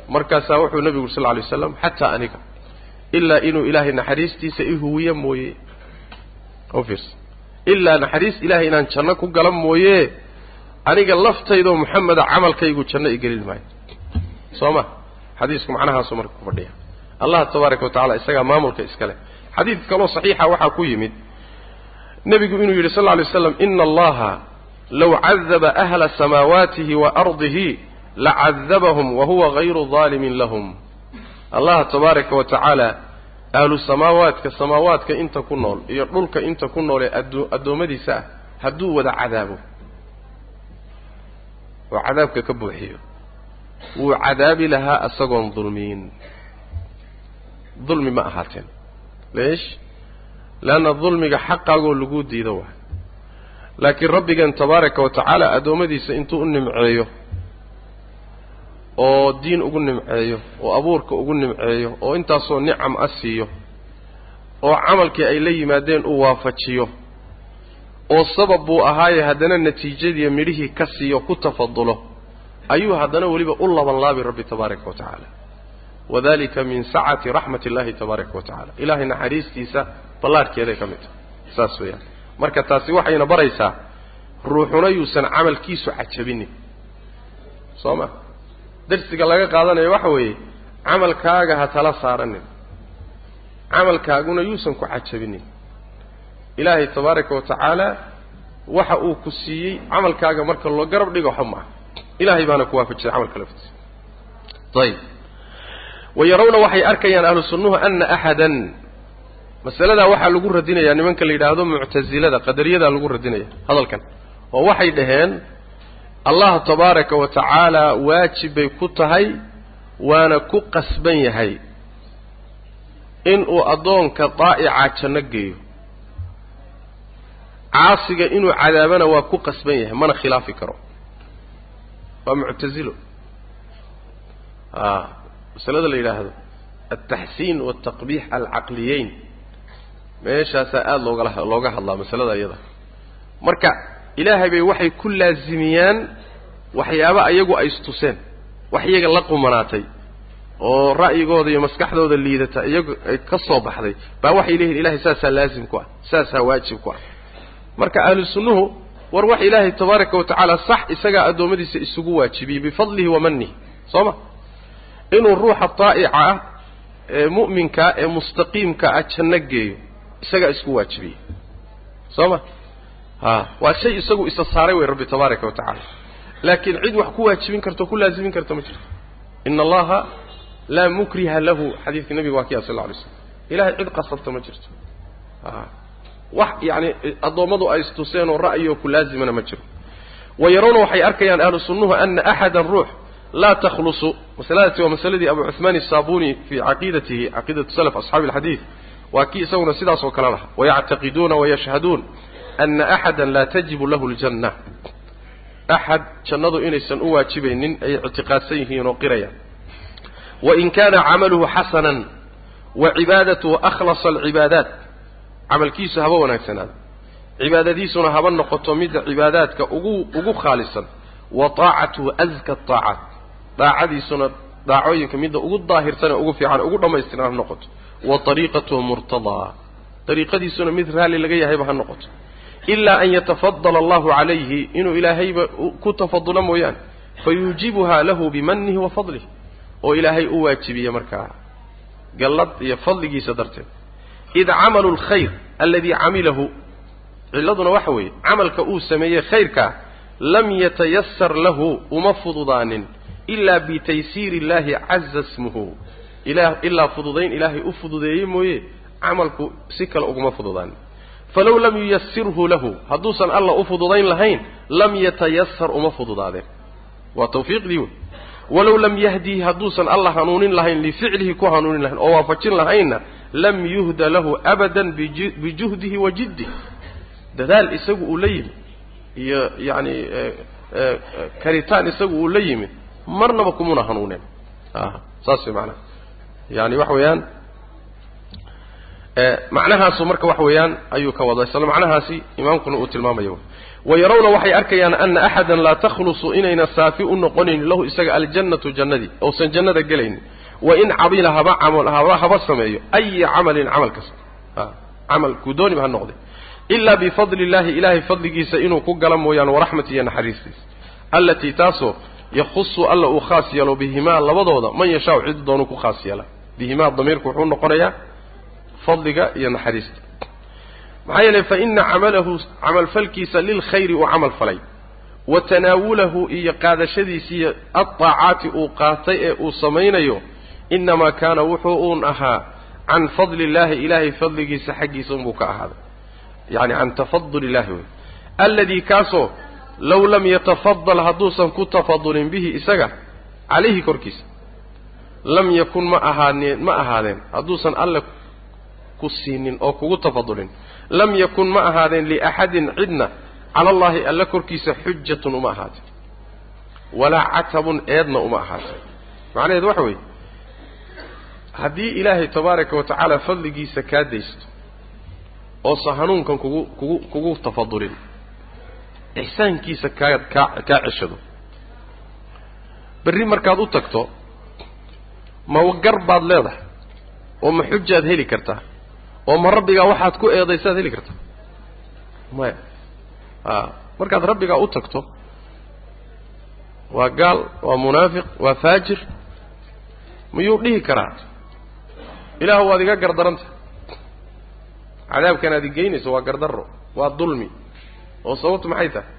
Markaasaa wuxuu nebigu uri sal lla alay waslam xataa aniga ilaa inuu ilaahay naxariistiisa i huwiye mooye. Fiirsa ilaa naxariis ilaahay inaan janno ku gala mooye. Aniga laftaydoo moxameda camalkaygu janno i gelin maayo. Soo ma? Xadiisku macnahaasu marka ku fadhiya. Allah tabaaraka wa tacala isagaa maamulka iska leh. Xadiid kaloo saxiixa waxaa ku yimid nebigu inuu yidhi sal lla alay waslam ina allaha low cadaba ahla samaawaatihi wa ardihi lacadabahum wahuwa hayru daalimin lahum allah tabaaraka wa tacaala ahlu samaawaadka samaawaadka inta ku nool iyo dhulka inta ku nool ee adoo addoommadiisa ah hadduu wada cadaabo oo cadaabka ka buuxiyo wuu cadaabi lahaa isagoon dulmiyin dulmi ma ahaateen. Leesh leanna dulmiga xaqaagoo lagu diido waay laakiin rabbigan tabaaraka wa tacaala addoommadiisa intuu u nimceeyo oo diin ugu nimceeyo oo abuurka ugu nimceeyo oo intaasoo nicam a siiyo oo camalkii ay la yimaadeen uu waafajiyo oo sabab buu ahaaye haddana natiijadiiyo midhihii ka siiyo ku tafadulo ayuu haddana weliba u laban laabi rabbi tabaaraka wa tacaala. Wadalika min sacati raxmati illahi tabaaraka wa tacala ilaahay naxariistiisa ballaarhkeeday ka mid tahay. Saas weeyaan. Marka taasi waxayna baraysaa ruuxuna yuusan camalkiisu cajabinin. Soo ma darsiga laga qaadanayo waxa weeye camalkaaga ha tala saaranin. Camalkaaguna yuusan ku cajabinin. Ilaahay tabaaraka wa tacaala waxa uu ku siiyey camalkaaga marka loo garab dhigo waxa maaha ilaahay baana ku waafajiyay camalka laftiisa. Ayib. Wayarawna waxay arkayaan ahlu sunnuhu ana axadan masaladaa waxaa lagu radinayaa nimanka la yidhaahdo muctasilada qadariyadaa lagu radinaya hadalkan. Oo waxay dhaheen allah tabaaraka wa tacaala waajib bay ku tahay waana ku qasban yahay inuu addoonka daa'ica janno geeyo. Caasiga inuu cadaabana waa ku qasban yahay mana khilaafi karo. Waa muctasilo a masalada la yidhaahdo altaxsiin waaltaqbiix alcaqliyeyn. Meeshaasaa aada loogala looga hadlaa masalada iyada. Marka ilaahay bay waxay ku laasimiyaan waxyaaba ayagu ay istuseen. Wax iyaga la qumanaatay oo ra'yigooda iyo maskaxdooda liidata iyagu ka soo baxday baa waxay leeyihiin ilahay saasaa laasim ku ah saasaa waajib ku ah. Marka ahlu sunnuhu war wax ilaahay tabaaraka wa tacaala sax isagaa addoommadiisa isugu waajibiyey bifadlihi wa manihi soo ma? Inuu ruuxa daa'ica ah ee mu'minkaa ee mustaqiimka ah janno geeyo isagaa isku waajibiyey soo ma waa shay isagu isa saaray wey rabbi tabaaraka wa tacaala. Laakiin cid wax ku waajibin karto ku laazimin karta ma jirto. Ina allaha laa mukriha lahu. Xadiidka nebiga waa kiya sal lla alay slam ilahay cid qasabta ma jirto. Wax yacni addoommadu ay istuseen oo ra'yi oo ku laazimana ma jiro. Wa yarawna waxay arkayaan ahlu sunnuhu ana axadan ruux laa takhlusu. Masaladaasi waa masaladii abu cuhmaan isaabuni fii caqiidatihi caqiidatu salaf asxaabi alxadiid waa kii isaguna sidaas oo kale laha wayactaqiduuna wayashhaduun ana axada laa tajibu lahu ljanna axad jannadu inaysan u waajibaynin ay ictiqaadsan yihiin oo qirayaan wain kaana camaluhu xasanan wa cibaadatuhu akhlasa alcibaadaat. Camalkiisu haba wanaagsanaada cibaadadiisuna haba noqoto midda cibaadaadka ugu ugu khaalisan. Wa taacatuhu aska taacaat. Daacadiisuna daacooyinka midda ugu daahirsan ee ugu fiican ugu dhammaystiran ha noqoto. Wa ariiqatuhu murtadaa. Dariiqadiisuna mid raalli laga yahayba ha noqoto ilaa an yatafadala allahu calayhi inuu ilaahayba ku tafadulo mooyaane fayuujibuhaa lahu bimanihi wa fadlih oo ilaahay u waajibiya markaa gallad iyo fadligiisa darteed id camalu lkhayr aladii camilahu cilladuna waxa weeye camalka uu sameeyey khayrkaa lam yatayasar lahu uma fududaanin ilaa bitaysiiri illaahi caza smuhu ilaa fududayn ilaahay u fududeeyey mooye camalku si kale uguma fududaanin falow lam yuyasirhu lahu. Hadduusan alla u fududayn lahayn lam yatayasar uma fududaadeen. Waa tawfiiqdii wey walow lam yahdihi hadduusan alla hanuunin lahayn lificlihi ku hanuunin lahayn oo waafajin lahaynna lam yuhda lahu abadan bijuhdihi wa jiddih dadaal isagu uu la yimid iyo yacani karitaan isagu uu la yimid marnaba kumuna hanuuneen. Saas way macnaha yani waxa weeyaan macnahaasu marka waxa weeyaan ayuu ka wadaa isla macnahaasi imaamkuna uu tilmaamayo. Wayarawna waxay arkayaan ana axadan laa takhlusu inayna saafi u noqonaynin lahu isaga aljannatu jannadii ousan jannada gelaynin wain camila haba camal haba sameeyo aya camalin camal kasta. Camal kuu dooniba ha noqday ilaa bifadli illahi ilaahay fadligiisa inuu ku gala mooyaane waraxmati iyo naxariistiisa. Allatii taasoo yakhusu alla uu khaas yeelo bihimaa labadooda man yashaau cid doonuu ku khaas yeela. Bihimaa damiirku wuxuu noqonayaa fadliga iyo naxariista. Maxaa yeelay fa ina camalahu camalfalkiisa lilkhayri uu camal falay. Wa tanaawulahu iyo qaadashadiisiiyo adaacaati uu qaatay ee uu samaynayo innamaa kaana wuxuu uun ahaa can fadli illaahi ilaahay fadligiisa xaggiisa unbuu ka ahaaday. Yacni can tafadul illahi wey. Alladii kaasoo low lam yatafadal hadduusan ku tafadulin bihi isaga calayhi korkiisa lam yakun ma ahaaneen ma ahaadeen. Hadduusan alle ku siinin oo kugu tafadulin. Lam yakun ma ahaadeen liaxadin cidna. Cala allaahi alle korkiisa xujatun uma ahaateen walaa catabun eedna uma ahaateen macnaheedu waxa weeye haddii ilaahay tabaaraka wa tacaala fadligiisa kaa daysto oosa hanuunkan kugu kugu kugu tafadulin ixsaankiisa kaa kaa kaa ceshado. Berri markaad u tagto ma gar baad leedahay oo ma xujaad heli kartaa oo ma rabbigaa waxaad ku eedaysaad heli kartaa maya a markaad rabbigaa u tagto waa gaal waa munaafiq waa faajir miyuu dhihi karaa? Ilaah waad iga gardaranta. Cadaabkan aad igeynayso waa gardarro waa dulmi oo sababtu maxay tahay?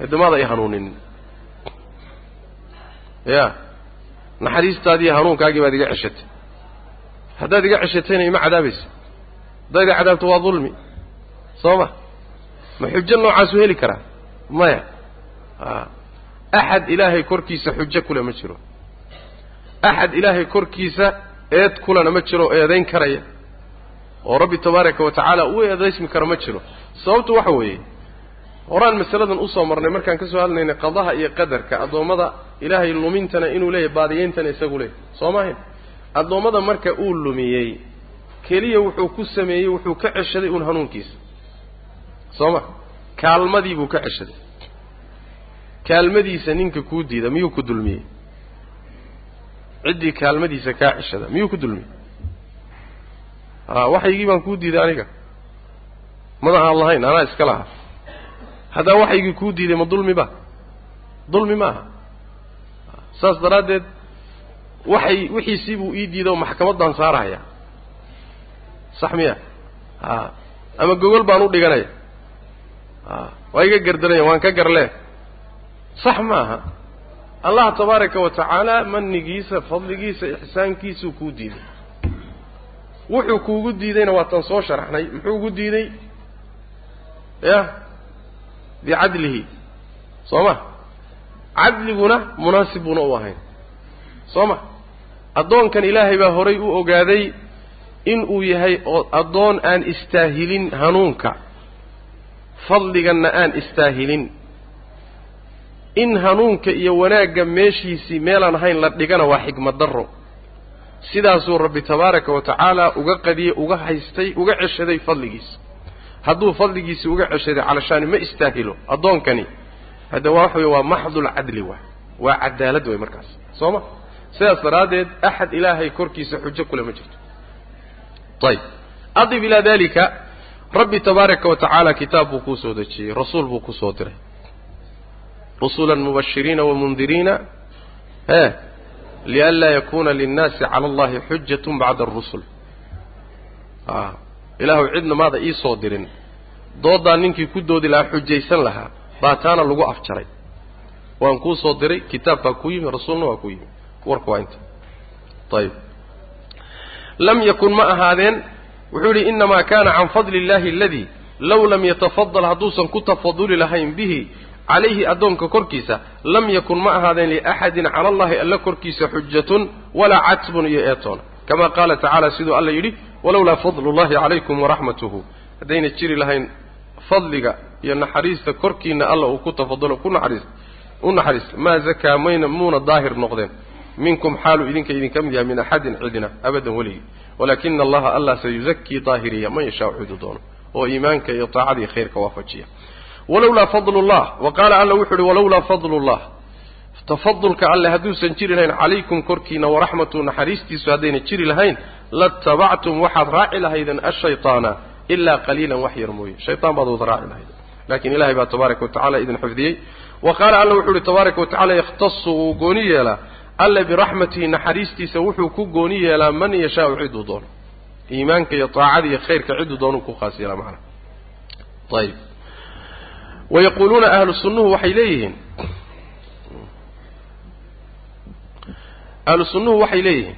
Hidimaada ay hanuuninin ya naxariistaadii hanuunkaagii baad iga ceshatay haddaad iga ceshatayna ima cadaabaysa haddaad iga cadaabto waa dulmi. Soo ma ma xujo noocaasuu heli karaa? Maya. Axad ilaahay korkiisa xujo kule ma jiro. Axad ilaahay korkiisa eed kulena ma jiro eedayn karaya. Oo rabbi tabaaraka wa tacaala u eedaysmi karo ma jiro. Sababtu waxa weeye horaan masaladan u soo marnay markaan ka soo hadlaynay qadaha iyo qadarka addoommada ilaahay lumintana inuu leeyahay baadiyeyntana isagu leeyahy soo maahayn addoommada marka uu lumiyey keliya wuxuu ku sameeyey wuxuu ka ceshaday uun hanuunkiisa. Soo ma kaalmadii buu ka ceshaday. Kaalmadiisa ninka kuu diida miyuu ku dulmiyey? Ciddii kaalmadiisa kaa ceshada miyuu ku dulmiyey? A waxaygii baan kuu diiday aniga. Mada aan lahayn anaa iska lahaa. Haddaa waxaygii kuu diiday ma dulmi ba dulmi maaha. Saas daraaddeed waxay wixiisii buu ii diiday oo maxkamaddaan saarahaya sax miya? A ama gogol baan u dhiganaya. A waa iga gardanaya waan ka garlee. Sax maaha allah tabaaraka wa tacaala manigiisa fadligiisa ixsaankiisuu kuu diiday. Wuxuu kuugu diidayna waatan soo sharaxnay muxuu ugu diiday ya? Bicadlihi soo ma? Cadliguna munaasib buuna u ahayn. Soo ma addoonkan ilaahay baa horay u ogaaday in uu yahay oo addoon aan istaahilin hanuunka. Fadliganna aan istaahilin. In hanuunka iyo wanaagga meeshiisii meelaan ahayn la dhigana waa xigmad darro. Sidaasuu rabbi tabaaraka wa tacaala uga qadiyey uga haystay uga ceshaday fadligiisa hadduu fadligiisii uga ceshaday calashaani ma istaahilo addoonkani hadda waa waxa wey waa maxdulcadli waay waa. Cadaalad way markaas. Soo ma sidaas daraaddeed axad ilaahay korkiisa xujo kule ma jirto. Ayib adif ilaa dalika rabbi tabaaraka wa tacaala kitaab buu kuu soo dejiyey rasuul buu ku soo diray. Rusulan mubashiriina wamundiriina e lianlaa yakuna linnaasi cala allahi xujatun bacda arusul a ilaahu cidna maada ii soo dirin. Dooddaa ninkii ku doodi lahaa xujaysan lahaa baa taana lagu afjaray. Waan kuu soo diray kitaab baa ku yimi rasuulna waa ku yimi warku waa inta. Ayib lam yakun ma ahaadeen wuxuu yidhi innamaa kaana can fadli illahi aladii low lam yatafadal hadduusan ku tafaduli lahayn bihi calayhi addoonka korkiisa lam yakun ma ahaadeen liaxadin cala allahi alla korkiisa xujatun walaa catbun iyo eetoon. Kama qaala tacaala siduu alla yidhi walowlaa fadlu llahi calaykum waraxmatuhu haddayna jiri lahayn fadliga iyo naxariista korkiina alla uu ku tafadulo ku naxariist u naxariista maa zakaa mayna muuna daahir noqdeen minkum xaaluu idinka idinka mid yahay min axadin cidina abadan weligii walaakina allaha allah sayuzakii daahiriya man yashaa ciduu doono oo iimaanka iyo taacada iyo khayrka waafajiya walowlaa fadlu llah wa qaala alla wuxu uhi walowlaa fadlu llah tafadulka alle hadduusan jiri lahayn calaykum korkiina waraxmatu naxariistiisu haddayna jiri lahayn latabactum waxaad raaci lahaydeen ashayطaana ilaa qaliilan wax yar mooye. Shayطaan baad wada raaci lahaydeen laakiin ilahay baa tabaaraka watacala idin xifdiyey. Wa qaala alla wuxu uhi tabaaraka watacala yakhtasu wuu gooni yeelaa alle biraxmatihi naxariistiisa wuxuu ku gooni yeelaa man yashaau ciduu doono. Iimaanka iyo taacada iyo khayrka ciduu doonuu ku khaas yeelaa macana ayib. Wayaquuluuna ahlu sunnuhu waxay leeyihiin. Ahlu sunnuhu waxay leeyihiin.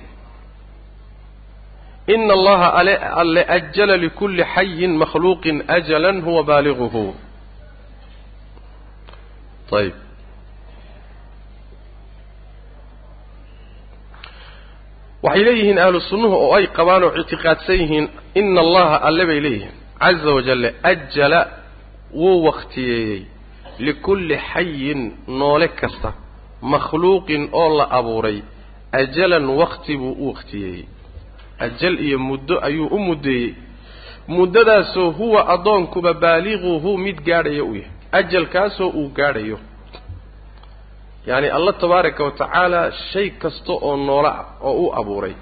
Ina allaha ale alle ajala likulli xayin makhluuqin ajalan huwa baaliguhu ayib waxay leeyihiin ahlu sunnuhu oo ay qabaan oo ictiqaadsan yihiin ina allaha alle bay leeyihiin. Caza wajale ajala wuu wakhtiyeeyey. Likulli xayin noole kasta makhluuqin oo la abuuray ajalan wakti buu u wakhtiyeeyey. Ajal iyo muddo ayuu u muddeeyey. Muddadaasoo huwa addoonkuba baaliguhu mid gaadhaya u yahay. Ajalkaasoo uu gaadhayo yacni alla tabaaraka wa tacaala shay kasta oo noolo ah oo u abuuray.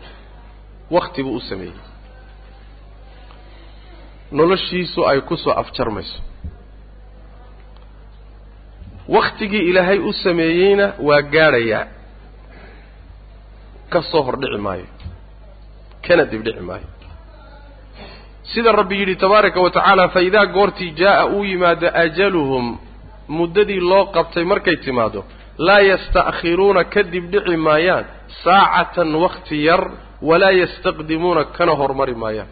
Wakhti buu u sameeyey. Noloshiisu ay ku soo afjarmayso. Wakhtigii ilaahay u sameeyeyna waa gaadhayaa ka soo hordhici maayo. Kana dibdhici maayo. Sida rabbi yidhi tabaaraka wa tacaala fa idaa goortii jaa'a uu yimaado ajaluhum muddadii loo qabtay markay timaado laa yasta'khiruuna ka dibdhici maayaan saacatan wakti yar walaa yastaqdimuuna kana hormari maayaan.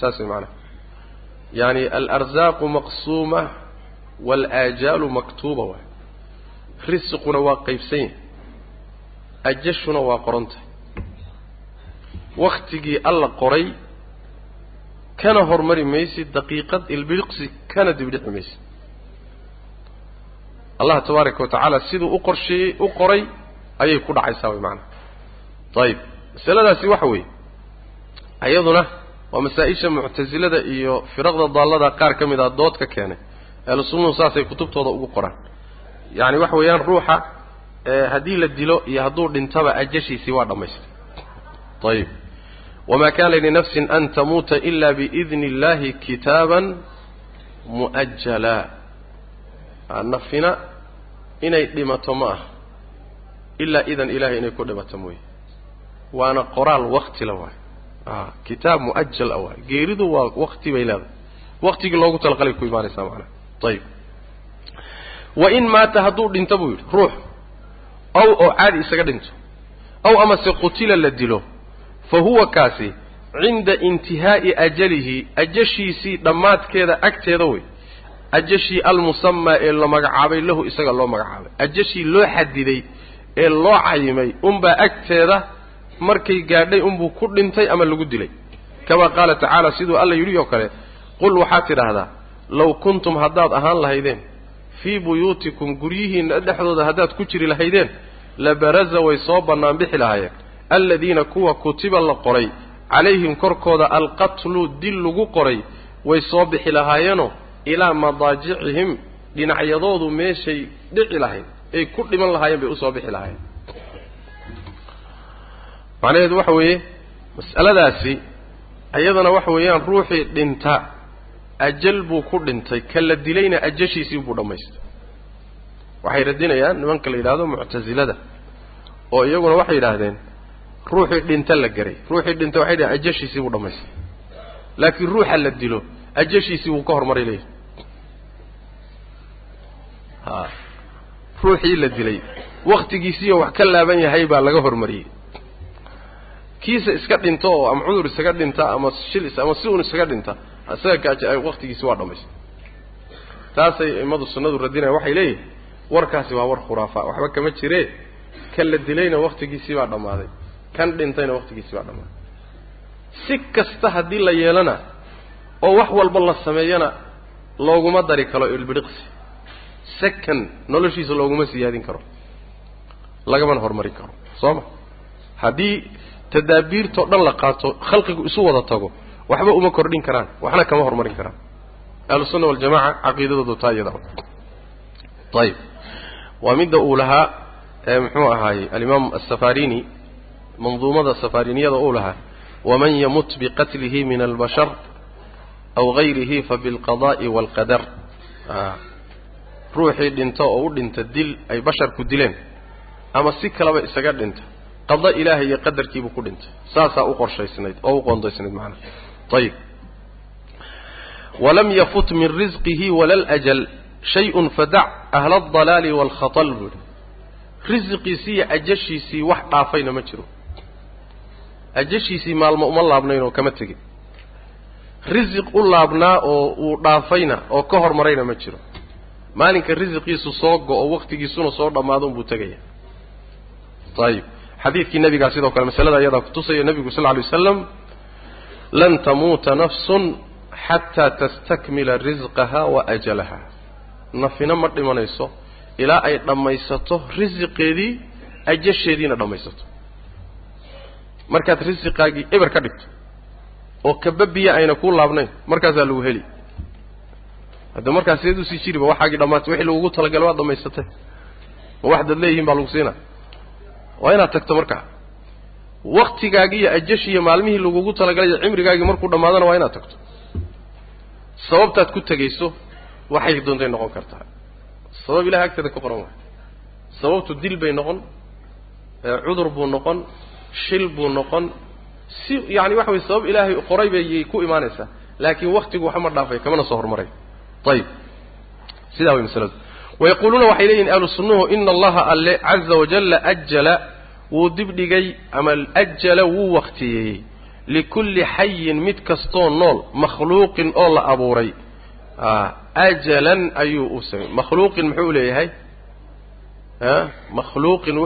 Saas way macanaha yaani alarsaaqu maqsuuma waalaajaalu maktuuba waay. Risiquna waa qaybsan yahay. Ajashuna waa qoran tahay. Wakhtigii alla qoray kana hormari maysid daqiiqad ilbiliqsi kana dibdhici maysid allah tabaaraka wa tacaala siduu u qorsheeyey u qoray ayay ku dhacaysaa way macanaha ayib masaladaasi waxa weeye iyaduna waa masaa-isha muctasilada iyo firaqda daallada qaar ka mid ah dood keenay ahlu saasay kutubtooda ugu qoraan. Yacani waxa weeyaan ruuxa haddii la dilo iyo hadduu dhintaba ajashiisii waa dhammaystay. Ayib wamaa kaana linafsin an tamuuta ila biidni illahi kitaaban mu'ajala nafina inay dhimato ma aha ilaa idan ilahay inay ku dhimato mooye. Waana qoraal wakti la waayo. Kitaab mu'ajal a waayo. Geeridu waa wakti bay leedahay. Waktigii loogu talaqalay ku imaanaysaa macanaha ayib wa in maata hadduu dhinto buu yidhi ruux ow oo caadi isaga dhinto ow amase qutila la dilo fa huwa kaasi cinda intihaa'i ajalihi ajashiisii dhammaadkeeda agteeda wey ajashii almusamaa ee la magacaabay lahu isaga loo magacaabay. Ajashii loo xadiday ee loo cayimay unbaa agteeda markay gaadhay unbuu ku dhintay ama lagu dilay. Kamaa qaala tacaala siduu alla yidhi oo kale qul waxaad tidhaahdaa low kuntum haddaad ahaan lahaydeen fii buyuutikum guryihiinna dhexdooda haddaad ku jiri lahaydeen la baraza way soo bannaan bixi lahaayeen. Aladiina kuwa kutiba la qoray calayhim korkooda alqatlu dil lagu qoray way soo bixi lahaayeenoo ilaa madaajicihim dhinacyadoodu meeshay dhici lahayd ay ku dhiman lahaayeen bay u soo bixi lahaayeen. Macnaheedu waxa weeye mas'aladaasi iyadana waxa weeyaan ruuxii dhinta ajal buu ku dhintay ka la dilayna ajashiisii buu dhammaystay. Waxay radinayaan nimanka la yidhahdo muctasilada oo iyaguna waxay yidhaahdeen ruuxii dhinta la garay. Ruuxii dhinta waxay dhahen ajashiisii buu dhammaystay. Laakiin ruuxa la dilo ajashiisii wuu ka hormaray leeyahy ruuxii la dilay. Waktigiisiiyo wax ka laaban yahay baa laga hormariyey. Kiisa iska dhinto oo ama cudur isaga dhinta ama shil ama si uun isaga dhinta isaga waktigiisi waa dhamaystay taasay imadu sunnadu radinaya waxay leeyihiin warkaasi waa war khuraafa waxba kama jire. Kan la dilayna waktigiisii baa dhammaaday. Kan dhintayna waktigiisii baa dhammaaday. Si kasta haddii la yeelana oo wax walba la sameeyana looguma dari karo ilbiriqsi second noloshiisa looguma siyaadin karo. Lagamana horumarin karo. Soo ma haddii tadaabiirtao dhan la qaato khalqigu isu wada tago waxba uma kordhin karaan waxna kama horumarin karaan. Ahlusunna waljamaca caqiidadoodu taa iyada. Ayib waa midda uu lahaa muxuu ahaayey alimaam asafarini manduumada safariniyada uu lahaa waman yamut biqatlihi min albashar aw gayrihi fabilqada'i waalqadar ruuxii dhinta oo u dhinta dil ay basharku dileen ama si kaleba isaga dhinta qada ilaahay iyo qadarkiibuu ku dhintay saasaa u qorshaysnayd oo u qoondaysnayd macnaha ayib walam yafut min risqihi wala ljal shay-un fadac ahla aldalaali waalkhatal buu yihi risiqiisii iyo ajashiisii wax dhaafayna ma jiro. Ajashiisii maalmo uma laabnayn oo kama tegin. Risiq u laabnaa oo uu dhaafayna oo ka hormarayna ma jiro maalinka risiqiisu soo go-o waktigiisuna soo dhammaado unbuu tegaya. Ayib xadiidkii nabigaa sidoo kale masalada ayadaa kutusaya nebigu sal alay wasalam lan tamuuta nafsun xataa tastakmila risqaha wa ajalaha. Nafina ma dhimanayso ilaa ay dhammaysato risiqeedii ajasheediina dhammaysato. Markaad risiqaagii eber ka dhigto oo kababiya ayna kuu laabnayn markaasaa lagu heli hadda markaas seed u sii jiriba waxaagii dhammaatay wixii lagugu talagalay waad dhammaysatay. Ma waxdaad leeyihiin baa lagu siinaa. Waa inaad tagto markaa waktigaagii iyo ajashi iyo maalmihii lagugu talagalay cimrigaagii markuu dhammaadana waa inaad tagto. Sababtaad ku tegayso waxay doontay noqon kartaa. Sabab ilahay agteeda ka qoran waay. Sababtu dil bay noqon cudur buu noqon shil buu noqon. Si yani waxa weye sabab ilaahay qoray bay ku imaanaysaa. Laakiin waktigu waxba ma dhaafay kamana soo horumaray ayib sidaa way masaladu wayaquuluuna waxay leeyihiin ahlu sunnuhu ina allaha alle caza wajalla ajala wuu dibdhigay ama ajala wuu waktiyeeyey likulli xayin mid kastoo nool makhluuqin oo la abuuray ajalan ayuu u samey makhluuqin muxuu leeyahay makhluuqin